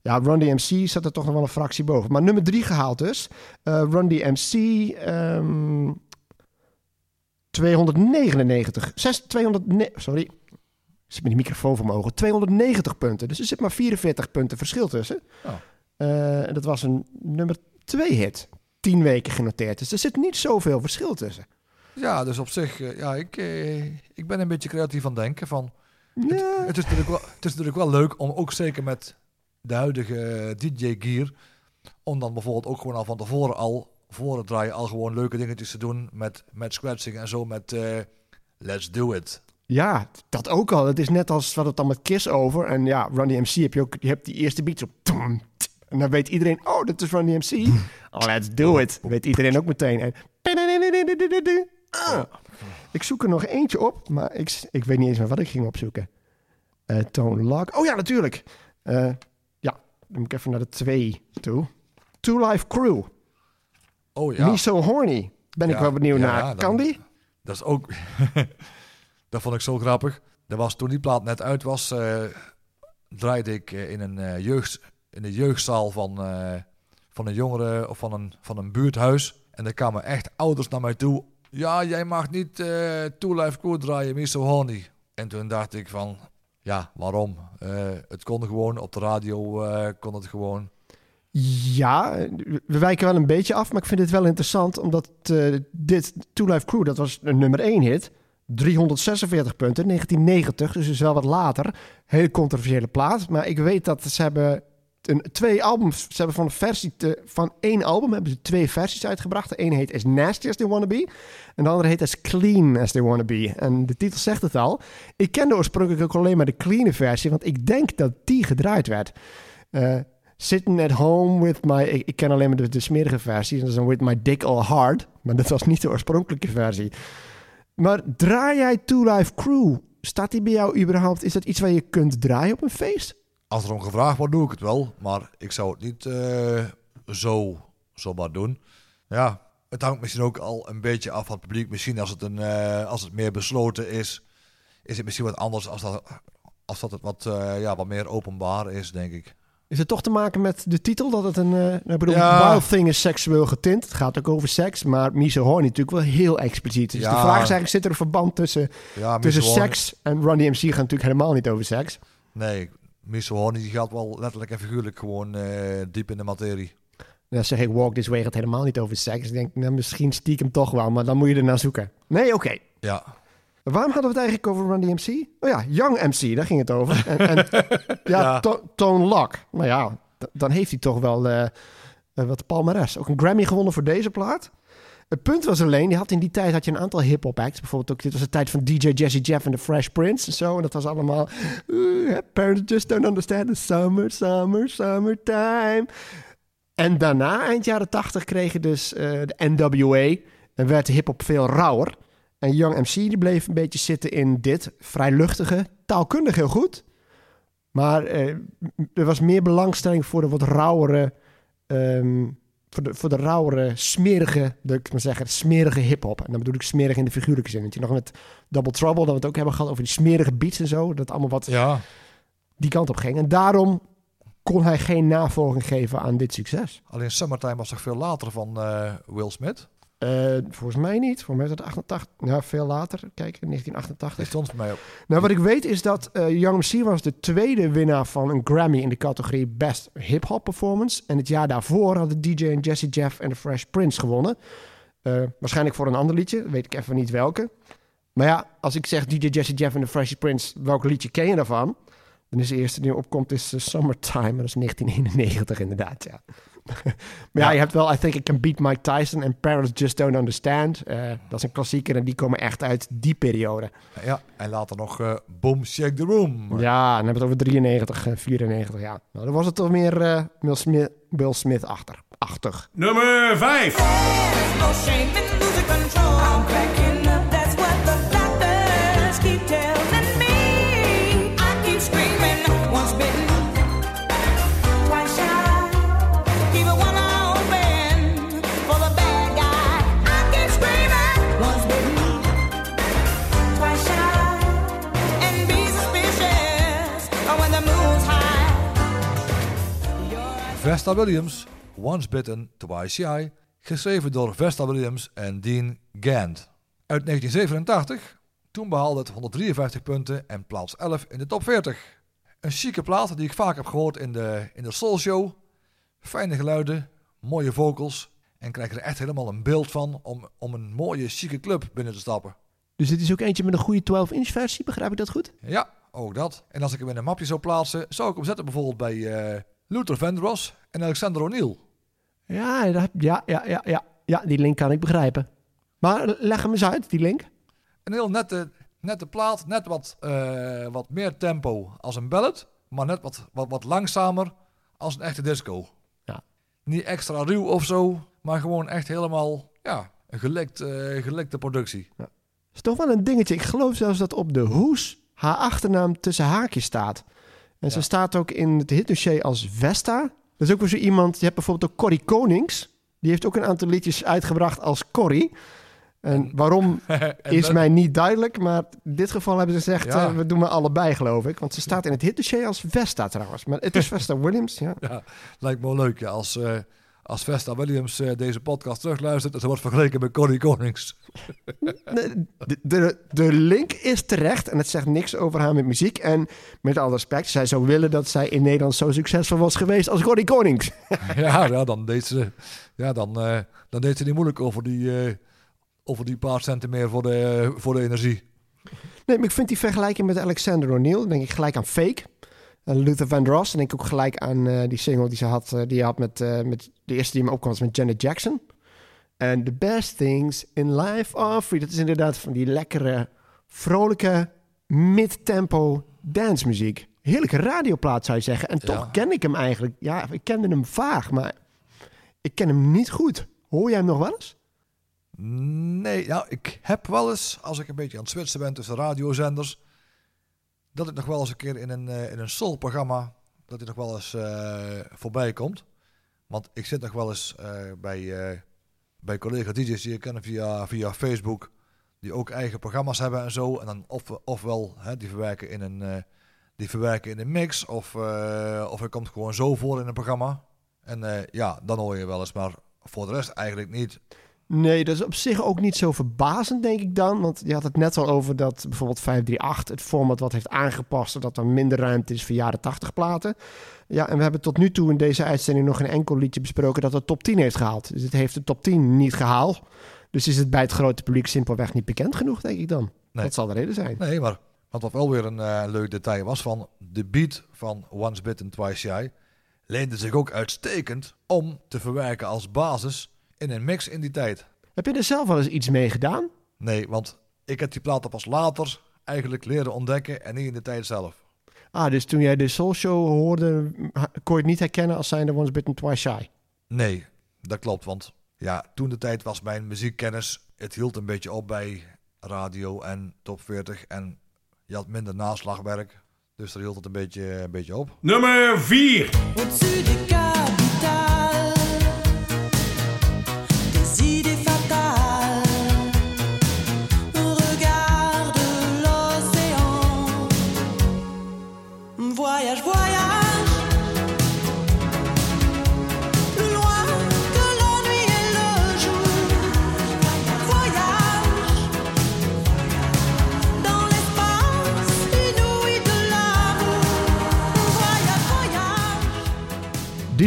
Ja, Run DMC zat er toch nog wel een fractie boven. Maar nummer 3 gehaald dus. Run DMC... ehm 299. 6, 200, ne- sorry, ik zit met die microfoon voor mijn ogen. 290 punten. Dus er zit maar 44 punten verschil tussen. Oh. Eh, dat was een nummer 2 hit. 10 weken genoteerd. Dus er zit niet zoveel verschil tussen. Ja, dus op zich, eh, ja, ik, eh, ik ben een beetje creatief aan het denken van... Ja, Het is, natuurlijk wel, het is natuurlijk wel leuk om ook zeker met de huidige DJ-gear... om dan bijvoorbeeld ook gewoon al van tevoren al... voor het draaien al gewoon leuke dingetjes te doen met, met scratching en zo met... eh, let's do it. ja, dat ook al. Het is net als wat het dan met Kiss over. En ja, Run DMC heb je ook. Je hebt die eerste beat t- En dan weet iedereen, oh, dat is Run DMC. Let's do it. Weet iedereen ook meteen. En... Ah. Ik zoek er nog eentje op, maar ik, ik weet niet eens meer wat ik ging opzoeken. Eh Tone Lock. Oh ja, natuurlijk. Ja, dan moet ik even naar de twee toe. Two Life Crew. Oh ja. Me So Horny. Ben ik wel benieuwd ja, naar. dan- Kan die? Dat is ook... dat vond ik zo grappig. Dat was, toen die plaat net uit was, eh, draaide ik eh, in, een, eh, jeugd, in de jeugdzaal van, van een jongere of van een, van een buurthuis. En er kwamen echt ouders naar mij toe. Ja, jij mag niet Two Life Crew draaien, Me So Horny. En toen dacht ik van, ja, waarom? Eh, het kon gewoon, op de radio eh, kon het gewoon. Ja, we wijken wel een beetje af, maar ik vind het wel interessant, omdat eh, dit Two Life Crew, dat was een nummer 1 hit. 346 punten, 1990, dus is wel wat later. Hele controversiële plaat, maar ik weet dat ze hebben een, twee albums, ze hebben van versie van één album hebben ze twee versies uitgebracht. De ene heet As Nasty As They Wanna Be en de andere heet As Clean As They Wanna Be. En de titel zegt het al. Ik kende oorspronkelijk ook alleen maar de clean versie, want ik denk dat die gedraaid werd. Eh, Sitting at home with my... Ik, ken alleen maar de, de smerige versie. Dat is dan with my dick all hard. Maar dat was niet de oorspronkelijke versie. Maar draai jij Two Life Crew? Staat die bij jou überhaupt? Is dat iets waar je kunt draaien op een feest? Als er om gevraagd wordt, doe ik het wel. Maar ik zou het niet eh, zo zomaar doen. Ja, het hangt misschien ook al een beetje af van het publiek. Misschien als het, een, eh, als het meer besloten is, is het misschien wat anders als dat, als dat het wat, eh, ja, wat meer openbaar is, denk ik. Is het toch te maken met de titel? Dat het een... eh, ik bedoel, Ja. Wild Thing is seksueel getint. Het gaat ook over seks. Maar Mise Horny natuurlijk wel heel expliciet. Dus Ja. de vraag is eigenlijk, zit er een verband tussen, Ja, tussen seks... En Run DMC gaat natuurlijk helemaal niet over seks. Nee, Miss Horny die gaat wel letterlijk en figuurlijk gewoon eh, diep in de materie. Dan zeg ik Walk This Way gaat helemaal niet over seks. Ik denk, nou, misschien stiekem toch wel, maar dan moet je er naar zoeken. Nee, oké. Ja, Waarom hadden we het eigenlijk over Run DMC? Oh ja, Young MC, daar ging het over. En, en ja, Ja. To- Tone Lock. Nou ja, dan heeft hij toch wel eh, eh, wat palmares. Ook een Grammy gewonnen voor deze plaat. Het punt was alleen, die had in die tijd had je een aantal hip-hop acts. Bijvoorbeeld ook, dit was de tijd van DJ Jesse Jeff en The Fresh Prince en zo. En dat was allemaal. "Ooh, parents just don't understand the summer, summer, summertime. En daarna, eind jaren tachtig, kreeg je dus eh, de NWA. En werd de hip-hop veel rauwer. En Young MC die bleef een beetje zitten in dit vrij luchtige, taalkundig heel goed. Maar eh, er was meer belangstelling voor de wat rauwere, ehm, voor, de, voor de rauwere, smerige, de, ik maar zeggen, smerige hip-hop. En dan bedoel ik smerig in de figuurlijke zin. Want je nog met Double Trouble, dat we het ook hebben gehad over die smerige beats en zo. Dat allemaal wat ja. die kant op ging. En daarom kon hij geen navolging geven aan dit succes. Alleen Summertime was toch veel later van eh, Will Smith? Eh, volgens mij niet. Voor mij is het 88. Ja, veel later. Kijk, in 1988. Die stond voor mij op. Nou, wat ik weet is dat eh, Young MC was de tweede winnaar van een Grammy in de categorie Best Hip Hop Performance. En het jaar daarvoor hadden DJ en Jesse Jeff en The Fresh Prince gewonnen. Eh, waarschijnlijk voor een ander liedje, weet ik even niet welke. Maar ja, als ik zeg DJ Jesse Jeff en The Fresh Prince, welk liedje ken je daarvan? Dan is de eerste die opkomt is Summertime, dat is 1991 inderdaad, ja. Maar ja, je hebt wel I Think I Can Beat Mike Tyson en Parents Just Don't Understand. Eh, dat is een klassieker en die komen echt uit die periode. Ja, en later nog eh Boom Shake the Room. Ja, dan hebben we het over 93, eh, 94, ja. Nou, dan was het toch meer eh Will Smith, Will Smith achter, achtig. Nummer 5. Vesta Williams, Once Bitten, Twice Shy, geschreven door Vesta Williams en Dean Gant. Uit 1987, toen behaalde het 153 punten en plaats 11 in de top 40. Een chique plaat die ik vaak heb gehoord in de, in de Soul Show. Fijne geluiden, mooie vocals en krijg er echt helemaal een beeld van om, om een mooie chique club binnen te stappen. Dus dit is ook eentje met een goede 12-inch versie, begrijp ik dat goed? Ja, ook dat. En als ik hem in een mapje zou plaatsen, zou ik hem zetten bijvoorbeeld bij eh, Luther Vandross en Alexander O'Neill. Ja, dat- ja, ja, ja, ja, ja, die link kan ik begrijpen. Maar leg hem eens uit, die link. Een heel nette, nette plaat, net wat, eh, wat meer tempo als een ballad, maar net wat, wat, wat langzamer als een echte disco. Niet extra ruw of zo, maar gewoon echt helemaal, ja, een gelekt, eh, gelekte productie. is toch wel een dingetje. Ik geloof zelfs dat op de hoes haar achternaam tussen haakjes staat. En ze staat ook in het hitdossier als Vesta. Dat is ook weer zo iemand. Je hebt bijvoorbeeld ook Corrie Konings. Die heeft ook een aantal liedjes uitgebracht als Corrie. En waarom En is dat- mij niet duidelijk. Maar in dit geval hebben ze gezegd, Ja. eh, we doen maar allebei geloof ik. Want ze staat in het hitdossier als Vesta trouwens. Maar het is Vesta Williams, ja. Ja, lijkt me wel leuk ja, als, eh, als Vesta Williams eh, deze podcast terugluistert en ze wordt vergeleken met Corrie Konings. De, de, de link is terecht en het zegt niks over haar met muziek. En met alle respect, zij zou willen dat zij in Nederland zo succesvol was geweest als Corrie Konings. ja, ja, dan deed ze, ja dan, eh, dan deed ze niet moeilijk over die, eh, over die paar centen meer voor de, voor de energie. Nee, maar ik vind die vergelijking met Alexander O'Neill, dan denk ik gelijk aan Fake. En Luther Vandross, dan denk ik ook gelijk aan eh, die single die ze had, eh, die je had met, eh, met de eerste die me opkwam, was met Janet Jackson. En the best things in life are free. Dat is inderdaad van die lekkere, vrolijke, mid-tempo dancemuziek. Heerlijke radioplaat zou je zeggen. En toch Ja. ken ik hem eigenlijk. Ja, ik kende hem vaag, maar ik ken hem niet goed. Hoor jij hem nog wel eens? Nee, nou, ik heb wel eens, als ik een beetje aan het switchen ben tussen radiozenders, dat ik nog wel eens een keer in een, eh, in een soul-programma, dat hij nog wel eens eh, voorbij komt. Want ik zit nog wel eens eh, bij, bij collega DJ's die ik ken via, via Facebook, die ook eigen programma's hebben en zo. En dan of, ofwel, hè, die, verwerken in een, die verwerken in een mix, of, eh, of hij komt gewoon zo voor in een programma. En ja, dan hoor je wel eens, maar voor de rest eigenlijk niet. Nee, dat is op zich ook niet zo verbazend, denk ik dan. Want je had het net al over dat bijvoorbeeld 538 het format wat heeft aangepast... zodat er minder ruimte is voor jaren 80 platen. Ja, en we hebben tot nu toe in deze uitzending nog een enkel liedje besproken... dat de top 10 heeft gehaald. Dus het heeft de top 10 niet gehaald. Dus is het bij het grote publiek simpelweg niet bekend genoeg, denk ik dan. Nee. Dat zal de reden zijn. Nee, maar wat wat wel weer een eh, leuk detail was van de beat van Once Bitten Twice Shy leende zich ook uitstekend om te verwerken als basis in een mix in die tijd. Heb je er zelf wel eens iets mee gedaan? Nee, want ik heb die platen pas later eigenlijk leren ontdekken en niet in de tijd zelf. Ah, dus toen jij de Soul Show hoorde... kon je het niet herkennen als zijnde Once Bitten Twice Shy? Nee, dat klopt, want ja, toen de tijd was mijn muziekkennis, het hield een beetje op bij radio en top 40 en je had minder naslagwerk, dus daar hield het een beetje, een beetje op. Nummer 4.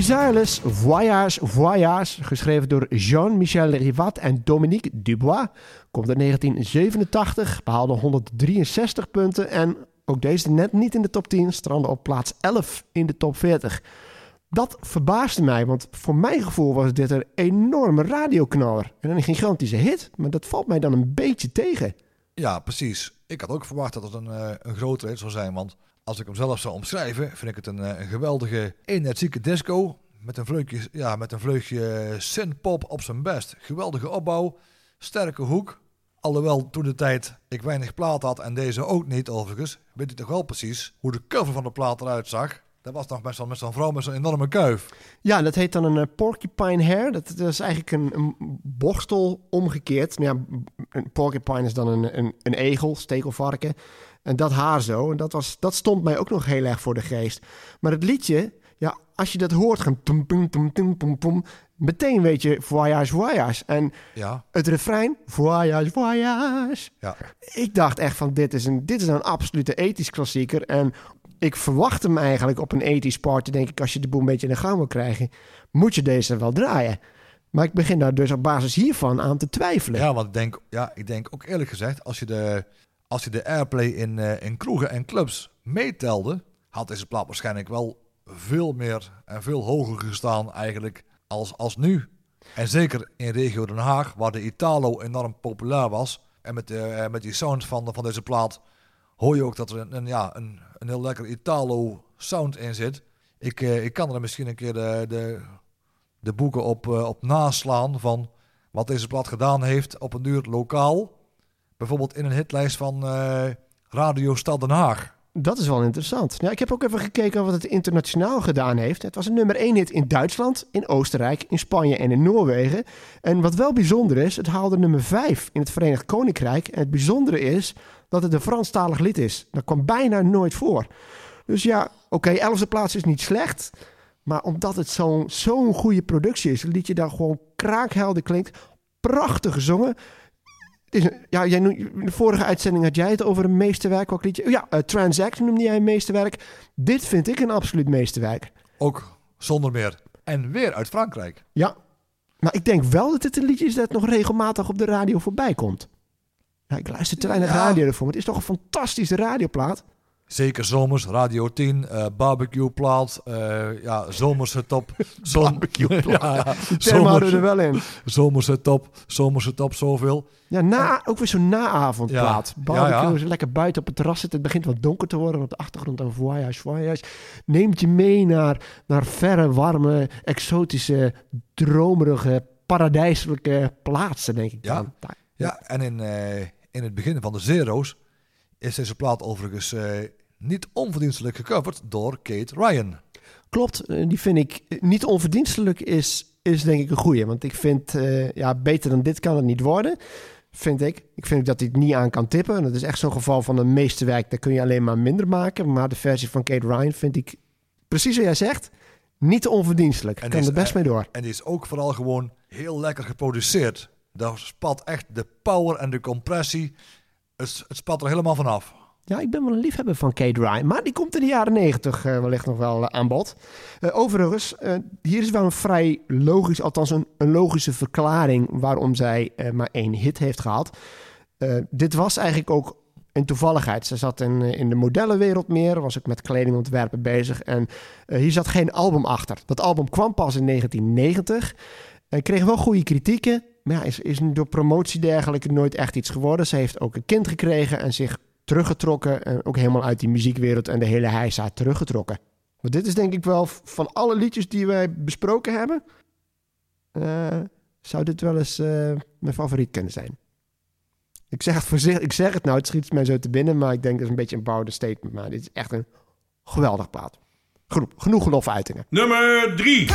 Desireless Voyage Voyage, geschreven door Jean-Michel Rivat en Dominique Dubois, komt in 1987, behaalde 163 punten en ook deze net niet in de top 10, strandde op plaats 11 in de top 40. Dat verbaasde mij, want voor mijn gevoel was dit een enorme radioknaller. En een gigantische hit, maar dat valt mij dan een beetje tegen. Ja, precies. Ik had ook verwacht dat het een, eh, een grotere hit zou zijn. Want als ik hem zelf zou omschrijven, vind ik het een, eh, een geweldige, energieke disco. Met een vleugje, ja, met een vleugje synthpop op zijn best. Geweldige opbouw, sterke hoek. Alhoewel toen de tijd ik weinig plaat had en deze ook niet overigens, weet ik toch wel precies hoe de cover van de plaat eruit zag. Dat was nog met zo'n met zo'n vrouw met zo'n enorme kuif. Ja, dat heet dan een eh, porcupine hair. Dat, is eigenlijk een, een borstel omgekeerd. Ja, een porcupine is dan een, een, een egel, stekelvarken. En dat haar zo. En dat, was, dat stond mij ook nog heel erg voor de geest. Maar het liedje, ja, als je dat hoort, gaan tum, tum, tum, pum, pum, meteen weet je voyage, voyage. En Ja, het refrein, voyage, voyage. ja. Ik dacht echt van, dit is een, dit is een absolute ethisch klassieker. En ik verwacht hem eigenlijk op een ethisch party, denk ik, als je de boel een beetje in de gang wil krijgen, moet je deze wel draaien. Maar ik begin daar dus op basis hiervan aan te twijfelen. Ja, want ik denk, ja, ik denk ook eerlijk gezegd, als je de, als je de airplay in, eh, in kroegen en clubs meetelde, had deze plaat waarschijnlijk wel veel meer en veel hoger gestaan eigenlijk als, als nu. En zeker in regio Den Haag, waar de Italo enorm populair was. En met, eh, met die sound van, van deze plaat hoor je ook dat er een, ja, een, een heel lekker Italo sound in zit. Ik, eh, ik kan er misschien een keer de, de, de boeken op, op naslaan van wat deze plaat gedaan heeft op een duur lokaal. Bijvoorbeeld in een hitlijst van eh, Radio Stad Den Haag. Dat is wel interessant. Ik heb ook even gekeken wat het internationaal gedaan heeft. Het was een nummer 1 hit in Duitsland, in Oostenrijk, in Spanje en in Noorwegen. En wat wel bijzonder is, het haalde nummer 5 in het Verenigd Koninkrijk. En het bijzondere is dat het een Franstalig lied is. Dat kwam bijna nooit voor. Dus ja, oké, 11e plaats is niet slecht. Maar omdat het zo'n zo'n goede productie is, het liedje daar gewoon kraakhelder klinkt. Prachtig gezongen. Het is ja, jij in de vorige uitzending had jij het over een meesterwerk. Welk liedje? Oh Ja, eh, Transact noemde jij een meesterwerk. Dit vind ik een absoluut meesterwerk. Ook zonder meer. En weer uit Frankrijk. Ja, maar ik denk wel dat het een liedje is dat nog regelmatig op de radio voorbij komt. Ja, ik luister te weinig Ja. radio ervoor, maar het is toch een fantastische radioplaat. Zeker zomers, Radio 10, eh barbecue plaat, eh, ja, zomerse top. Zom- Barbecue plaat. ja, ja, houden we er zomers, wel in. zomerse top, zomerse top, zoveel. Ja, na, ook weer zo'n naavondplaat. Ja, Barbecue, ja, lekker buiten op het terras zitten. Het begint wat donker te worden. Op de achtergrond een voyage, voyage. Neemt je mee naar, naar verre, warme, exotische, dromerige, paradijselijke plaatsen, denk ik Ja. dan. Ja, en in, eh, in het begin van de Zero's is deze plaat overigens eh, niet onverdienstelijk gecoverd door Kate Ryan. Klopt, eh, die vind ik eh, niet onverdienstelijk is, is denk ik een goeie. Want ik vind, ja, beter dan dit kan het niet worden. Vind ik. Ik vind dat hij het niet aan kan tippen. En dat is echt zo'n geval van een meesterwerk. Daar kun je alleen maar minder maken. Maar de versie van Kate Ryan vind ik, precies zoals jij zegt, niet te onverdienstelijk. En kan is- er best mee door. En die is ook vooral gewoon heel lekker geproduceerd. Daar spat echt de power en de compressie. Het, het er helemaal vanaf. Ja, ik ben wel een liefhebber van Kate Ryan. Maar die komt in de jaren negentig eh, wellicht nog wel eh, aan bod. Eh, overigens, hier is wel een vrij logisch, althans een, logische verklaring waarom zij maar één hit heeft gehad. Eh, dit was eigenlijk ook een toevalligheid. Ze zat in, de modellenwereld meer, was ook met kledingontwerpen bezig. En hier zat geen album achter. Dat album kwam pas in 1990. En kreeg wel goede kritieken. Maar ja, is, is door promotie dergelijke nooit echt iets geworden. Ze heeft ook een kind gekregen en zich teruggetrokken. En ook helemaal uit die muziekwereld en de hele heisa teruggetrokken. Want dit is denk ik wel van alle liedjes die wij besproken hebben. eh, zou dit wel eens eh, mijn favoriet kunnen zijn. Ik zeg, het voorzichtig, ik zeg het nou, het schiet mij zo te binnen. Maar ik denk dat is een beetje een bouwde statement. Maar dit is echt een geweldig plaat. Genoeg, genoeg lofuitingen. Nummer 3.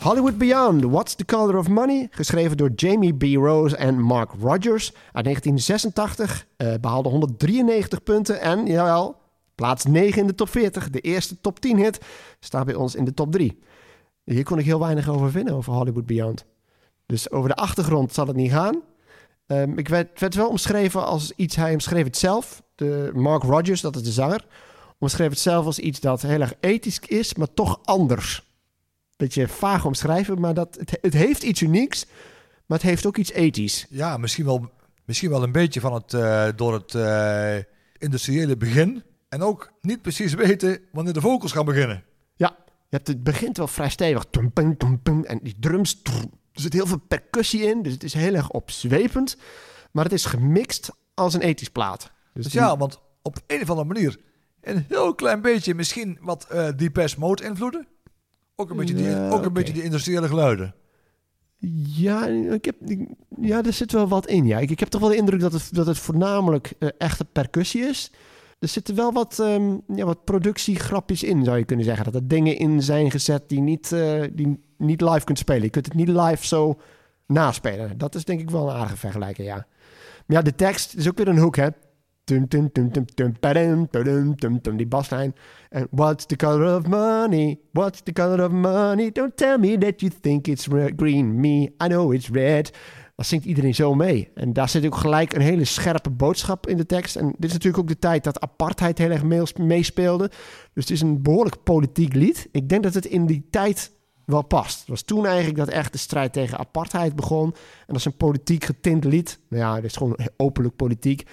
Hollywood Beyond, What's the Color of Money? Geschreven door Jamie B. Rose en Mark Rogers uit 1986. eh, behaalde 193 punten en, jawel, plaats 9 in de top 40. De eerste top 10 hit staat bij ons in de top 3. Hier kon ik heel weinig over vinden, over Hollywood Beyond. Dus over de achtergrond zal het niet gaan. Ehm, ik werd, werd wel omschreven als iets, hij omschreef het zelf, de Mark Rogers, dat is de zanger, omschreef het zelf als iets dat heel erg ethisch is, maar toch anders beetje vaag omschrijven, maar dat, het, het heeft iets unieks, maar het heeft ook iets ethisch. Ja, misschien wel, misschien wel een beetje van het, eh, door het eh, industriële begin. En ook niet precies weten wanneer de vocals gaan beginnen. Ja, je hebt, het begint wel vrij stevig. Tum, pum, tum, pum, en die drums, trrr, er zit heel veel percussie in, dus het is heel erg opzwepend. Maar het is gemixt als een ethisch plaat. Dus, Dus ja, want op een of andere manier een heel klein beetje misschien wat eh Depeche Mode invloeden. Ook een beetje, die, Ja, ook een beetje die industriële geluiden. Ja, ik heb, ja, er zit wel wat in. Ja. Ik, ik heb toch wel de indruk dat het, dat het voornamelijk eh, echte percussie is. Er zitten wel wat, ehm, ja, wat productiegrapjes in, zou je kunnen zeggen. Dat er dingen in zijn gezet die niet, eh, die niet live kunt spelen. Je kunt het niet live zo naspelen. Dat is denk ik wel een aardige vergelijking, ja. Maar ja, de tekst is ook weer een hoek, hè. Tum, tum, tum, tum, tum, tum, die baslijn. En what's the color of money? What's the color of money? Don't tell me that you think it's re- green. Me, I know it's red. Dat zingt iedereen zo mee. En daar zit ook gelijk een hele scherpe boodschap in de tekst. En dit is natuurlijk ook de tijd dat apartheid heel erg meespeelde. Dus het is een behoorlijk politiek lied. Ik denk dat het in die tijd wel past. Het was toen eigenlijk dat echt de strijd tegen apartheid begon. En dat is een politiek getint lied. Nou ja, het is gewoon openlijk politiek.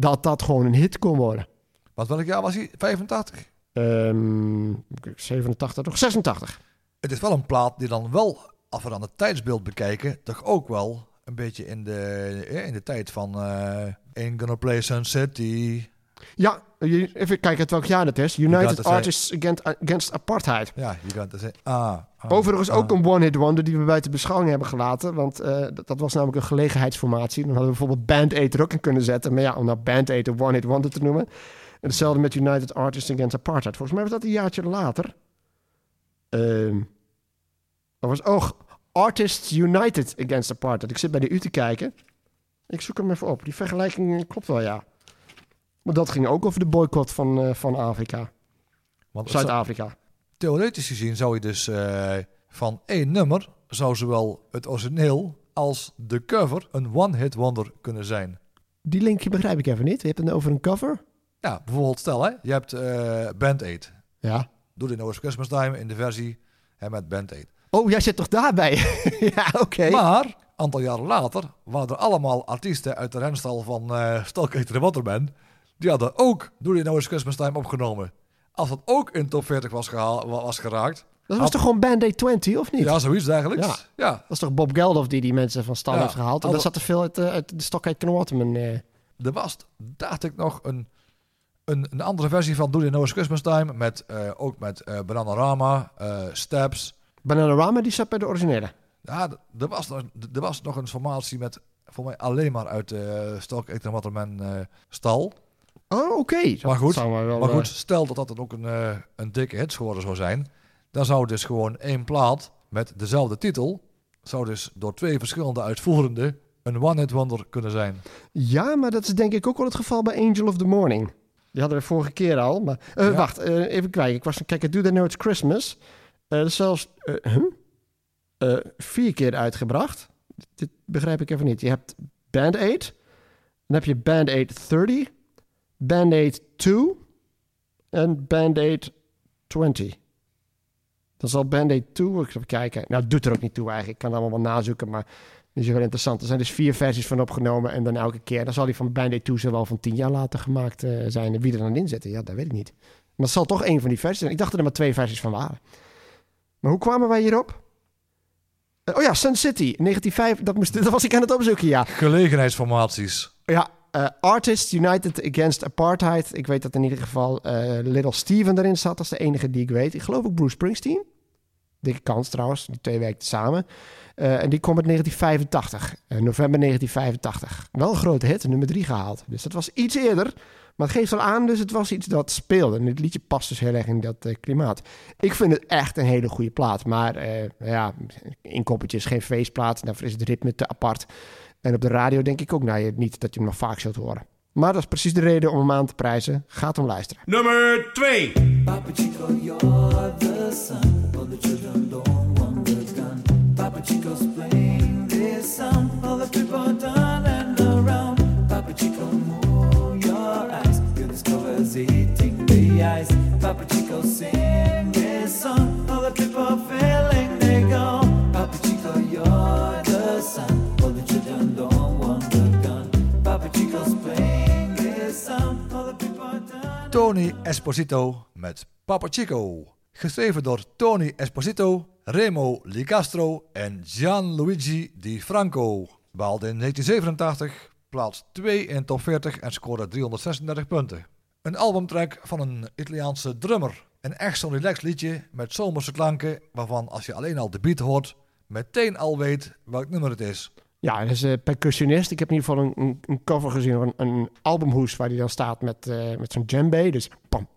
Dat dat gewoon een hit kon worden. Wat welk jaar was hij? 85? Ehm 87, toch 86. Het is wel een plaat die dan wel, als we dan het tijdsbeeld bekijken, toch ook wel een beetje in de, in de tijd van eh Ain't Gonna Play Sun City. Ja, je- even kijken uit welk jaar dat is. United het. Artists Against, Against Apartheid. Ja, je kan het zeggen. Ah, ah, Overigens ook een one-hit wonder die we buiten beschouwing hebben gelaten. Want eh, dat, dat was namelijk een gelegenheidsformatie. Dan hadden we bijvoorbeeld Band Aid er ook in kunnen zetten. Maar ja, om nou Band Aid een one-hit wonder te noemen. En hetzelfde met United Artists Against Apartheid. Volgens mij was dat een jaartje later. Ehm dat was, oh, Artists United Against Apartheid. Ik zit bij de U te kijken. Ik zoek hem even op. Die vergelijking eh, klopt wel, ja. Maar dat ging ook over de boycott van, eh, van Afrika. Zuid-Afrika. Theoretisch gezien zou je dus eh, van één nummer, zou zowel het origineel als de cover een one-hit wonder kunnen zijn. Die linkje begrijp ik even niet. Je hebt het over een cover? Ja, bijvoorbeeld stel hè, je hebt eh Band Aid. Ja. Doe dit nou eens Christmas Time in de versie hè, met Band Aid. Oh, jij zit toch daarbij? ja, oké. Maar, een aantal jaren later, waren er allemaal artiesten uit de renstal van eh Stalketer de Waterman. Die hadden ook Doe dit nou eens Christmas Time opgenomen. Als dat ook in top 40 was, gehaal, wa- was geraakt. Dat was had- toch gewoon Band Aid 20, of niet? Ja, zoiets eigenlijk. Ja. ja. Dat is toch Bob Geldof die die mensen van stal Ja. heeft gehaald? En dat zat er veel uit, eh, uit de Ken Waterman. eh. Er was, dacht ik, nog een, een, een andere versie van Do You Know It's Christmas Time. Met, eh, ook met Bananarama, Steps. Bananarama, die zat bij de originele. Ja, er was, nog, er was nog een formatie met, voor mij alleen maar uit de uh, Eater Waterman stal. Oh, oké. Maar goed, wel, Maar eh, goed, stel dat dat dan ook een, eh, een dikke hit geworden zou zijn. Dan zou dus gewoon één plaat met dezelfde titel... zou dus door twee verschillende uitvoerenden... een one-hit wonder kunnen zijn. Ja, maar dat is denk ik ook wel het geval bij Angel of the Morning. Die hadden we vorige keer al. Maar, eh, Ja. Wacht, eh, even kijken. Ik was kijken, Do They Know It's Christmas. Eh, dat is zelfs huh? Vier keer uitgebracht. Dit begrijp ik even niet. Je hebt Band Aid. Dan heb je Band Aid 30. Band Aid 2. En Band Aid 20. Dan zal Band Aid 2, ik even kijken. Nou, het doet er ook niet toe eigenlijk. Ik kan het allemaal wel nazoeken, maar dat is wel interessant. Er zijn dus vier versies van opgenomen en dan elke keer. Dan zal die van Band Aid 2 zal wel van tien jaar later gemaakt eh, zijn. En wie er dan in zit, ja, dat weet ik niet. Maar het zal toch één van die versies zijn. Ik dacht dat er maar twee versies van waren. Maar hoe kwamen wij hierop? Eh, oh ja, Sun City, 1905. Dat, moest, dat was ik aan het opzoeken, ja. Gelegenheidsformaties. Ja, eh, Artists United Against Apartheid. Ik weet dat in ieder geval eh, Little Steven erin zat. Dat is de enige die ik weet. Ik geloof ook Bruce Springsteen. Dikke kans trouwens, die twee werkten samen. Eh, en die kwam uit 1985, eh, november 1985. Wel een grote hit, nummer drie gehaald. Dus dat was iets eerder. Maar het geeft wel aan, dus het was iets dat speelde. En het liedje past dus heel erg in dat klimaat. Ik vind het echt een hele goede plaat. Maar ja, inkoppertje is geen feestplaat. Daarvoor is het ritme te apart. En op de radio denk ik ook nou, je- niet dat je hem nog vaak zult horen. Maar dat is precies de reden om hem aan te prijzen. Gaat hem luisteren. Nummer 2. Papa Chico, you're the son. All the children don't want the gun. Papa Chico's playing this song. All the people turning around. Papa Chico, move your eyes. Feel the stars eating the ice. Papa Chico, sing this song. Tony Esposito met Papa Chico. Geschreven door Tony Esposito, Remo Licastro en Gianluigi Di Franco. Behaalde in 1987 plaats 2 in top 40 en scoorde 336 punten. Een albumtrack van een Italiaanse drummer. Een echt zo'n relaxed liedje met zomerse klanken waarvan als je alleen al de beat hoort, meteen al weet welk nummer het is. Ja, dat is een percussionist. Ik heb in ieder geval een, een, een cover gezien van een, een albumhoes waar hij dan staat met, eh, met zo'n djembe. Dus pam.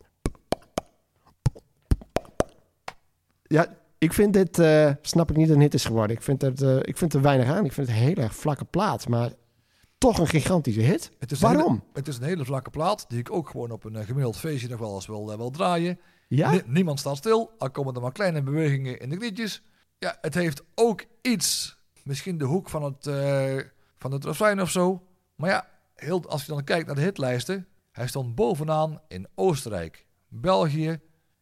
Ja, ik vind dit, eh, snap ik niet, een hit is geworden. Ik vind, het, eh, ik vind er weinig aan. Ik vind het een hele erg vlakke plaat, maar toch een gigantische hit. Het is Waarom? hele, het is een hele vlakke plaat die ik ook gewoon op een eh, gemiddeld feestje nog wel eens wil, eh, wil draaien. Ja? Nie- niemand staat stil, al komen er maar kleine bewegingen in de knietjes. Ja, het heeft ook iets, misschien de hoek van het, eh, van het refrein of zo. Maar ja, heel, als je dan kijkt naar de hitlijsten, hij stond bovenaan in Oostenrijk, België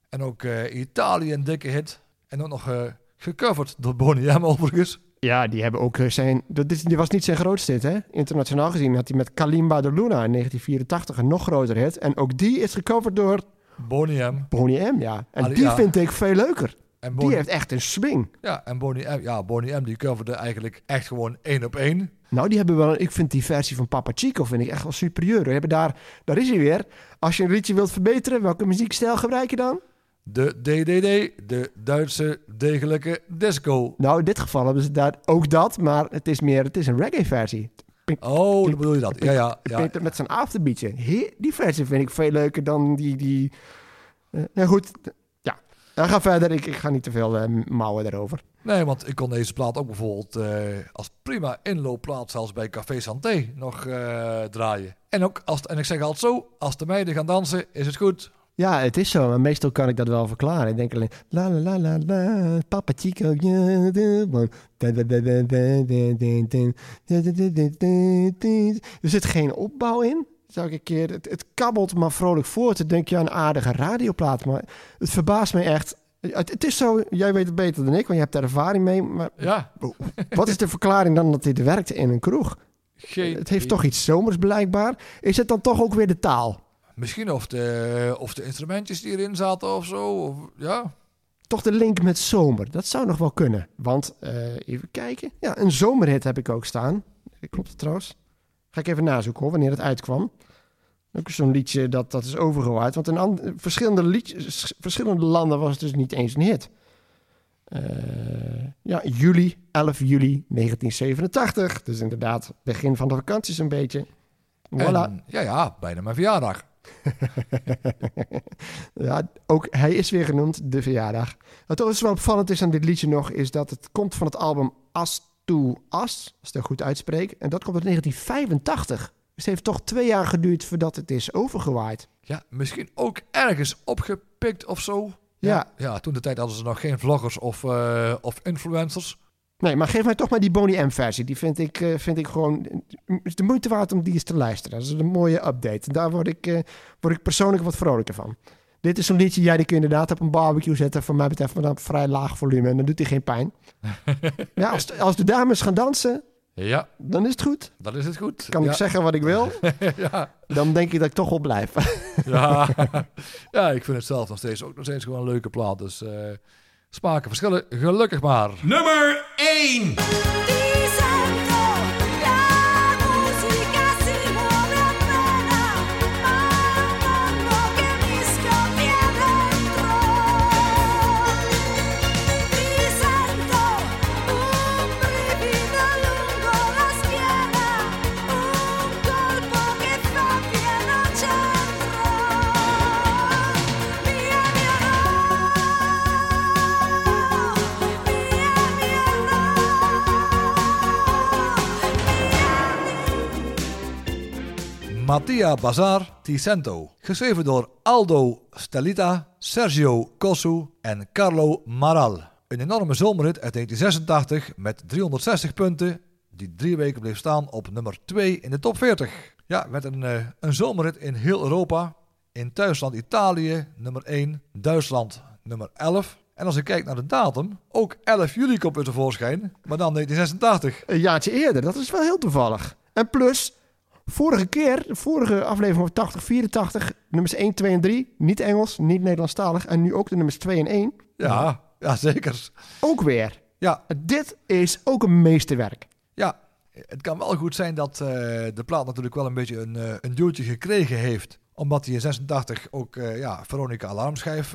en ook eh, Italië een dikke hit. En ook nog eh, Gecoverd door Boney M overigens. Ja, die hebben ook zijn... Dat was niet zijn grootste hit, hè? Internationaal gezien had hij met Kalimba de Luna in 1984 een nog groter hit. En ook die is gecoverd door Boney M. Ja. En die vind ik veel leuker. En Die Boney, heeft echt een swing. ja, en Boney M, ja, Boney M die coverde eigenlijk echt gewoon één op één. Nou, die hebben wel... Ik vind die versie van Papa Chico vind ik echt wel superieur. We hebben daar... Daar is hij weer. Als je een liedje wilt verbeteren, welke muziekstijl gebruik je dan? De DDD, de Duitse degelijke disco. Nou, in dit geval hebben ze daar ook dat, maar het is meer... Het is een reggae-versie. Oh, dan bedoel je dat. Ja, ja, ja. Peter met zijn afterbeatje. Die versie vind ik veel leuker dan die... die eh, nou goed, ja. Dan ga verder. Ik, ik ga niet te veel eh, mouwen daarover. Nee, want ik kon deze plaat ook bijvoorbeeld eh, als prima inloopplaat zelfs bij Café Santé nog eh, draaien. En ook, als, en ik zeg altijd zo, als de meiden gaan dansen, is het goed. Ja, het is zo. Maar meestal kan ik dat wel verklaren. Ik denk alleen... La la la la la. Papa Chico. Er zit geen opbouw in. Een keer... Het, het kabbelt maar vrolijk voort. Dan denk je aan een aardige radioplaat. Maar het verbaast me echt. Het, het is zo... Jij weet het beter dan ik. Want je hebt er ervaring mee. Maar Ja, wat is de verklaring dan dat dit werkte in een kroeg? geen Het heeft toch iets zomers blijkbaar. Is het dan toch ook weer de taal? Misschien of de, of de instrumentjes die erin zaten of zo. Of, ja, toch de link met zomer. Dat zou nog wel kunnen. Want, eh, even kijken. Ja, een zomerhit heb ik ook staan. Klopt het trouwens? Ga ik even nazoeken hoor, wanneer het uitkwam. Ook zo'n liedje dat, dat is overgewaaid. Want in and- verschillende, liedjes, verschillende landen was het dus niet eens een hit. Eh, ja, juli, 11 juli 1987. Dus inderdaad, begin van de vakanties een beetje. Voilà. En, ja, ja, bijna mijn verjaardag. Ja, ook hij is weer genoemd, de verjaardag. Wat ook wel opvallend is aan dit liedje nog, is dat het komt van het album As to As, als ik goed uitspreek. En dat komt uit 1985. Dus het heeft toch twee jaar geduurd voordat het is overgewaaid. Ja, misschien ook ergens opgepikt of zo. Ja. Ja, toen de tijd hadden ze nog geen vloggers of, eh, of influencers. Nee, maar geef mij toch maar die Boney M-versie. Die vind ik, eh, vind ik gewoon is de moeite waard om die eens te luisteren. Dat is een mooie update. Daar word ik, eh, word ik persoonlijk wat vrolijker van. Dit is zo'n liedje, jij die kun je inderdaad op een barbecue zetten. Voor mij betreft maar dan op vrij laag volume. En dan doet hij geen pijn. ja, als, als de dames gaan dansen, Ja, dan is het goed. dan is het goed. Kan ja. ik zeggen wat ik wil, ja. dan denk ik dat ik toch wel blijf. Ja. ja, ik vind het zelf nog steeds ook nog steeds gewoon een leuke plaat. Dus eh, smaken verschillen, gelukkig maar. Nummer 1. Mattia Bazar Ticento. Geschreven door Aldo Stelita, Sergio Cossu en Carlo Maral. Een enorme zomerhit uit 1986 met 360 punten, die drie weken bleef staan op nummer 2 in de top 40. Ja, met een, eh, een zomerhit in heel Europa. In thuisland Italië nummer 1, Duitsland nummer 11. En als ik kijk naar de datum, ook 11 juli komt weer tevoorschijn, maar dan 1986. Een jaartje eerder, dat is wel heel toevallig. En plus, vorige keer, de vorige aflevering van 80, 84, nummers 1, 2 en 3, niet Engels, niet Nederlandstalig. En nu ook de nummers 2 en 1, Ja, ja zeker. ook weer. Ja, Dit is ook een meesterwerk. Ja, het kan wel goed zijn dat eh, de plaat natuurlijk wel een beetje een, eh, een duwtje gekregen heeft. Omdat hij in 86 ook eh, ja, Veronica Alarmschijf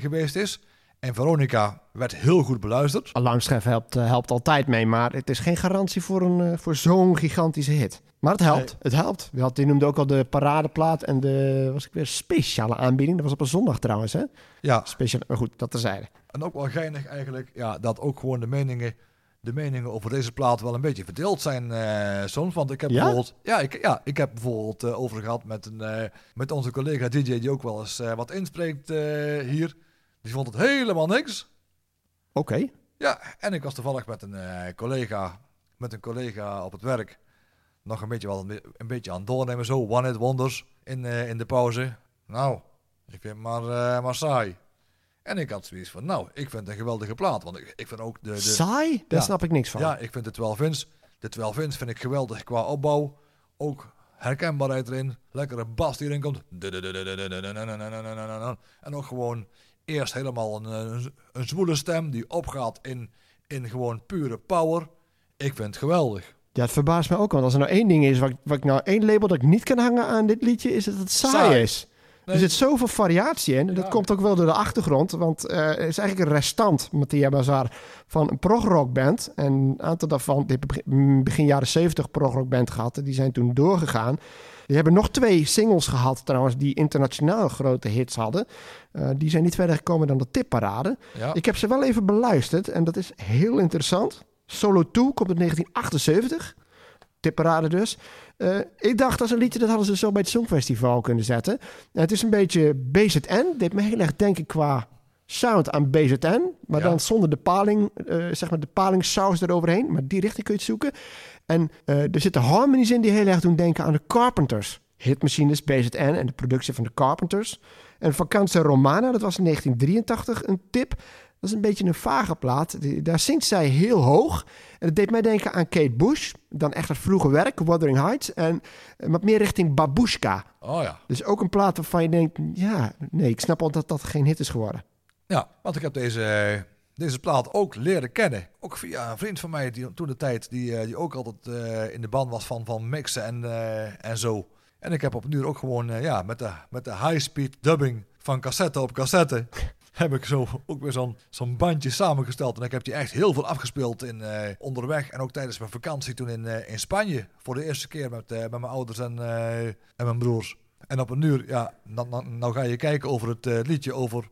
geweest is. En Veronica werd heel goed beluisterd. Alarmschijf helpt, eh, helpt altijd mee, maar het is geen garantie voor, een, eh, voor zo'n gigantische hit. Maar het helpt, het helpt. Je had, die noemde ook al de paradeplaat en de was ik weer speciale aanbieding. Dat was op een zondag trouwens, hè? Ja, Speciaal, maar goed, dat terzijde. en ook wel geinig eigenlijk ja, dat ook gewoon de meningen, de meningen over deze plaat wel een beetje verdeeld zijn eh, soms. Want ik heb Ja? bijvoorbeeld, ja, ik, ja, ik heb bijvoorbeeld over gehad met, een, met onze collega DJ die ook wel eens wat inspreekt hier. Die vond het helemaal niks. Oké. Ja, en ik was toevallig met een eh, collega, met een collega op het werk nog een beetje, wel, een beetje aan het doornemen, zo one hit wonders in, eh, in de pauze. Nou, ik vind het maar, eh, maar saai. En ik had zoiets van, nou, ik vind het een geweldige plaat. Want ik, ik vind ook de... de Saai? Daar snap ik niks van. ja, ik vind de 12 inch. De 12 inch vind ik geweldig qua opbouw. Ook herkenbaarheid erin. Lekkere bas die erin komt. En ook gewoon eerst helemaal een, een, een zwoele stem die opgaat in, in gewoon pure power. Ik vind het geweldig. Ja, het verbaast me ook. Want als er nou één ding is, wat, ik- wat ik nou één label dat ik niet kan hangen aan dit liedje, is dat het saai, Saai. is. Nee. Er zit zoveel variatie in. Dat Ja. komt ook wel door de achtergrond. Want eh, het is eigenlijk een restant, Mattia Bazaar, van een progrockband. En een aantal daarvan, die begin jaren 70 progrockband gehad. Die zijn toen doorgegaan. Die hebben nog twee singles gehad trouwens, die internationaal grote hits hadden. Eh, die zijn niet verder gekomen dan de tipparade. Ja. Ik heb ze wel even beluisterd en dat is heel interessant. Solo 2 komt in 1978. Tipparade dus. Eh, ik dacht, dat is een liedje, dat hadden ze zo bij het Songfestival kunnen zetten. En het is een beetje BZN. Dit me heel erg denken qua sound aan BZN. Maar Ja. dan zonder de paling, eh, zeg maar de palingsaus eroverheen. Maar die richting kun je het zoeken. En eh, er zitten harmonies in die heel erg doen denken aan de Carpenters. Hitmachines, BZN en de productie van de Carpenters. En Vacanza Romana, dat was in 1983 een tip. Dat is een beetje een vage plaat. Die- Daar zingt zij heel hoog. En dat deed mij denken aan Kate Bush. Dan echt het vroege werk, Wuthering Heights. En eh, wat meer richting Babushka. Oh ja. Dus ook een plaat waarvan je denkt... Ja, nee, ik snap al dat dat geen hit is geworden. Ja, want ik heb deze, deze plaat ook leren kennen. Ook via een vriend van mij die toen de tijd, die, eh, die ook altijd eh, in de band was van, van mixen en, eh, en zo. En ik heb op uur ook gewoon ja, met de, met de high-speed dubbing van cassette op cassette. heb ik zo ook weer zo'n zo'n bandje samengesteld. En ik heb die echt heel veel afgespeeld in, onderweg. En ook tijdens mijn vakantie toen in, in Spanje. Voor de eerste keer met, met mijn ouders en, en mijn broers. En op een uur, ja, nou ga je kijken over het liedje over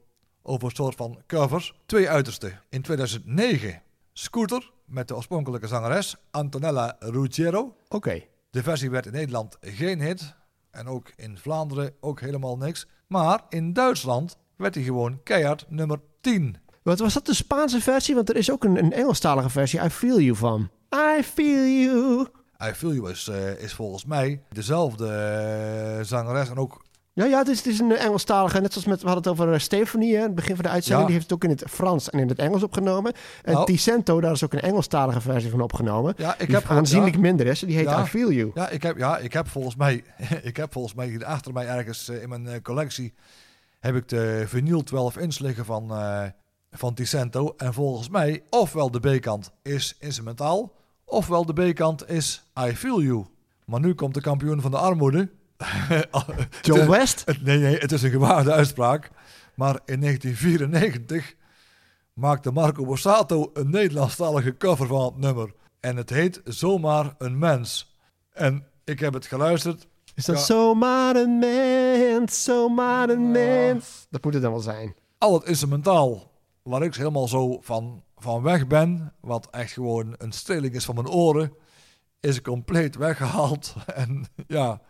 over een soort van covers. Twee uitersten. In 2009 Scooter met de oorspronkelijke zangeres Antonella Ruggiero. Oké. De versie werd in Nederland geen hit. En ook in Vlaanderen ook helemaal niks. Maar in Duitsland werd hij gewoon keihard nummer 10. Wat was dat, de Spaanse versie? Want er is ook een, een Engelstalige versie, I Feel You van. I Feel You. I Feel You is, eh, is volgens mij dezelfde eh, zangeres. En ook, Ja, ja, het is, het is een Engelstalige. Net zoals met, we hadden het over eh, Stephanie, hè, het begin van de uitzending. Ja. Die heeft het ook in het Frans en in het Engels opgenomen. En Nou. Ticento, daar is ook een Engelstalige versie van opgenomen. ja, ik die heb aanzienlijk ja, minder is. Die heet Ja. I Feel You. Ja, ik heb, ja, ik heb volgens mij, ik heb volgens mij hier achter mij ergens eh, in mijn eh, collectie heb ik de vinyl 12 inch liggen van, eh van Ticento. En volgens mij, ofwel de B-kant is instrumentaal, ofwel de B-kant is I Feel You. Maar nu komt de kampioen van de armoede. John West? het- nee, nee, het is een gewaarde uitspraak. Maar in 1994 maakte Marco Borsato een Nederlandstalige cover van het nummer. En het heet Zomaar een Mens. En ik heb het geluisterd. Is dat Ja. zomaar een mens, zomaar een mens? Dat moet het dan wel zijn. Al het instrumentaal, waar ik helemaal zo van, van weg ben, wat echt gewoon een streling is van mijn oren, is compleet weggehaald. En ja,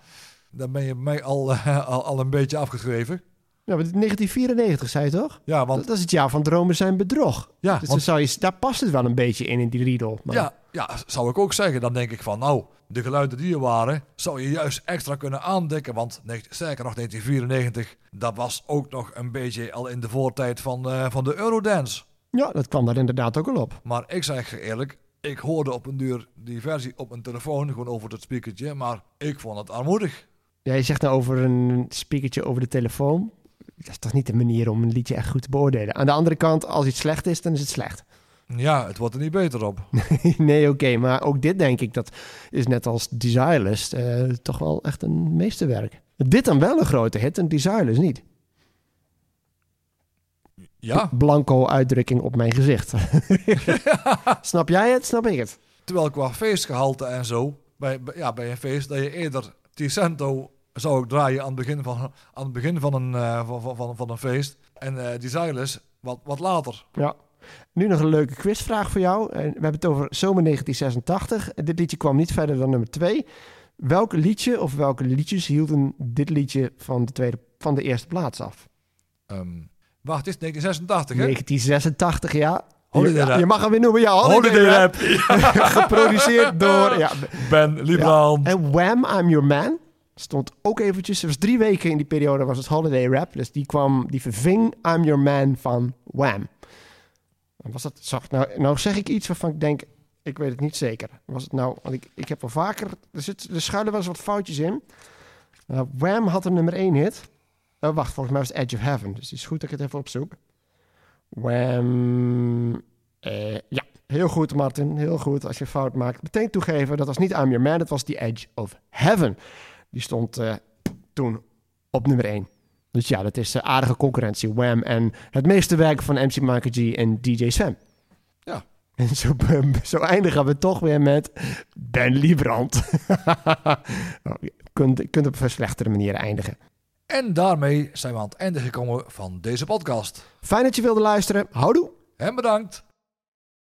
dan ben je mij al, al, al een beetje afgeschreven. Ja, is 1994 zei je toch? Ja, want, Dat, is het jaar van dromen zijn bedrog. ja, Dus dan want zou je, daar past het wel een beetje in, in die riedel. Maar Ja, ja, zou ik ook zeggen. Dan denk ik van, nou, de geluiden die er waren, zou je juist extra kunnen aandekken. Want sterker nog, 1994, dat was ook nog een beetje al in de voortijd van, eh, van de Eurodance. ja, dat kwam daar inderdaad ook al op. Maar ik zeg je eerlijk, ik hoorde op een duur die versie op mijn telefoon, gewoon over het speakertje. Maar ik vond het armoedig. Ja, je zegt nou over een speakertje over de telefoon. Dat is toch niet de manier om een liedje echt goed te beoordelen. Aan de andere kant, als iets slecht is, dan is het slecht. Ja, het wordt er niet beter op. nee, oké, maar ook dit denk ik, dat is net als Desireless eh, toch wel echt een meesterwerk. Dit dan wel een grote hit en Desireless niet. Ja, Blanco uitdrukking op mijn gezicht. Snap jij het? Snap ik het? terwijl qua feestgehalte en zo, bij, bij- ja, bij een feest, dat je eerder Ticento zou ik draaien aan het begin van, aan het begin van, een, eh, van, van, van, een feest. En eh Desireless wat, wat later. Ja. Nu nog een leuke quizvraag voor jou. En we hebben het over zomer 1986. En Dit liedje kwam niet verder dan nummer 2. Welk liedje of welke liedjes hielden dit liedje van de, tweede, van de eerste plaats af? Ehm, wacht, het is 1986, hè? 1986, ja. Holiday je, mag hem weer noemen, ja. Holiday Rap. Geproduceerd door... Ja. Ben Librand. En Wham, I'm Your Man. Stond ook eventjes, er was drie weken in die periode was het Holiday Rap. Dus die kwam, die verving I'm Your Man van Wham. Was dat, zag, nou, nou zeg ik iets waarvan ik denk, ik weet het niet zeker. Was het nou, want ik, ik heb wel vaker, er, schuilen wel eens wat foutjes in. Uh, Wham had een nummer 1 hit. Oh, wacht, volgens mij was het Edge of Heaven. Dus het is goed dat ik het even opzoek. Wham. eh, ja, heel goed, Martin. Heel goed. Als je fout maakt, meteen toegeven. Dat was niet I'm Your Man, dat was The Edge of Heaven. Die stond eh, toen op nummer 1. Dus ja, dat is eh, aardige concurrentie. Wham en het meeste werk van MC Michael G en DJ Sam. Ja. En zo, zo eindigen we toch weer met Ben Liebrand. Nou, je kunt, je kunt op een slechtere manier eindigen. En daarmee zijn we aan het einde gekomen van deze podcast. Fijn dat je wilde luisteren. Houdoe. En bedankt.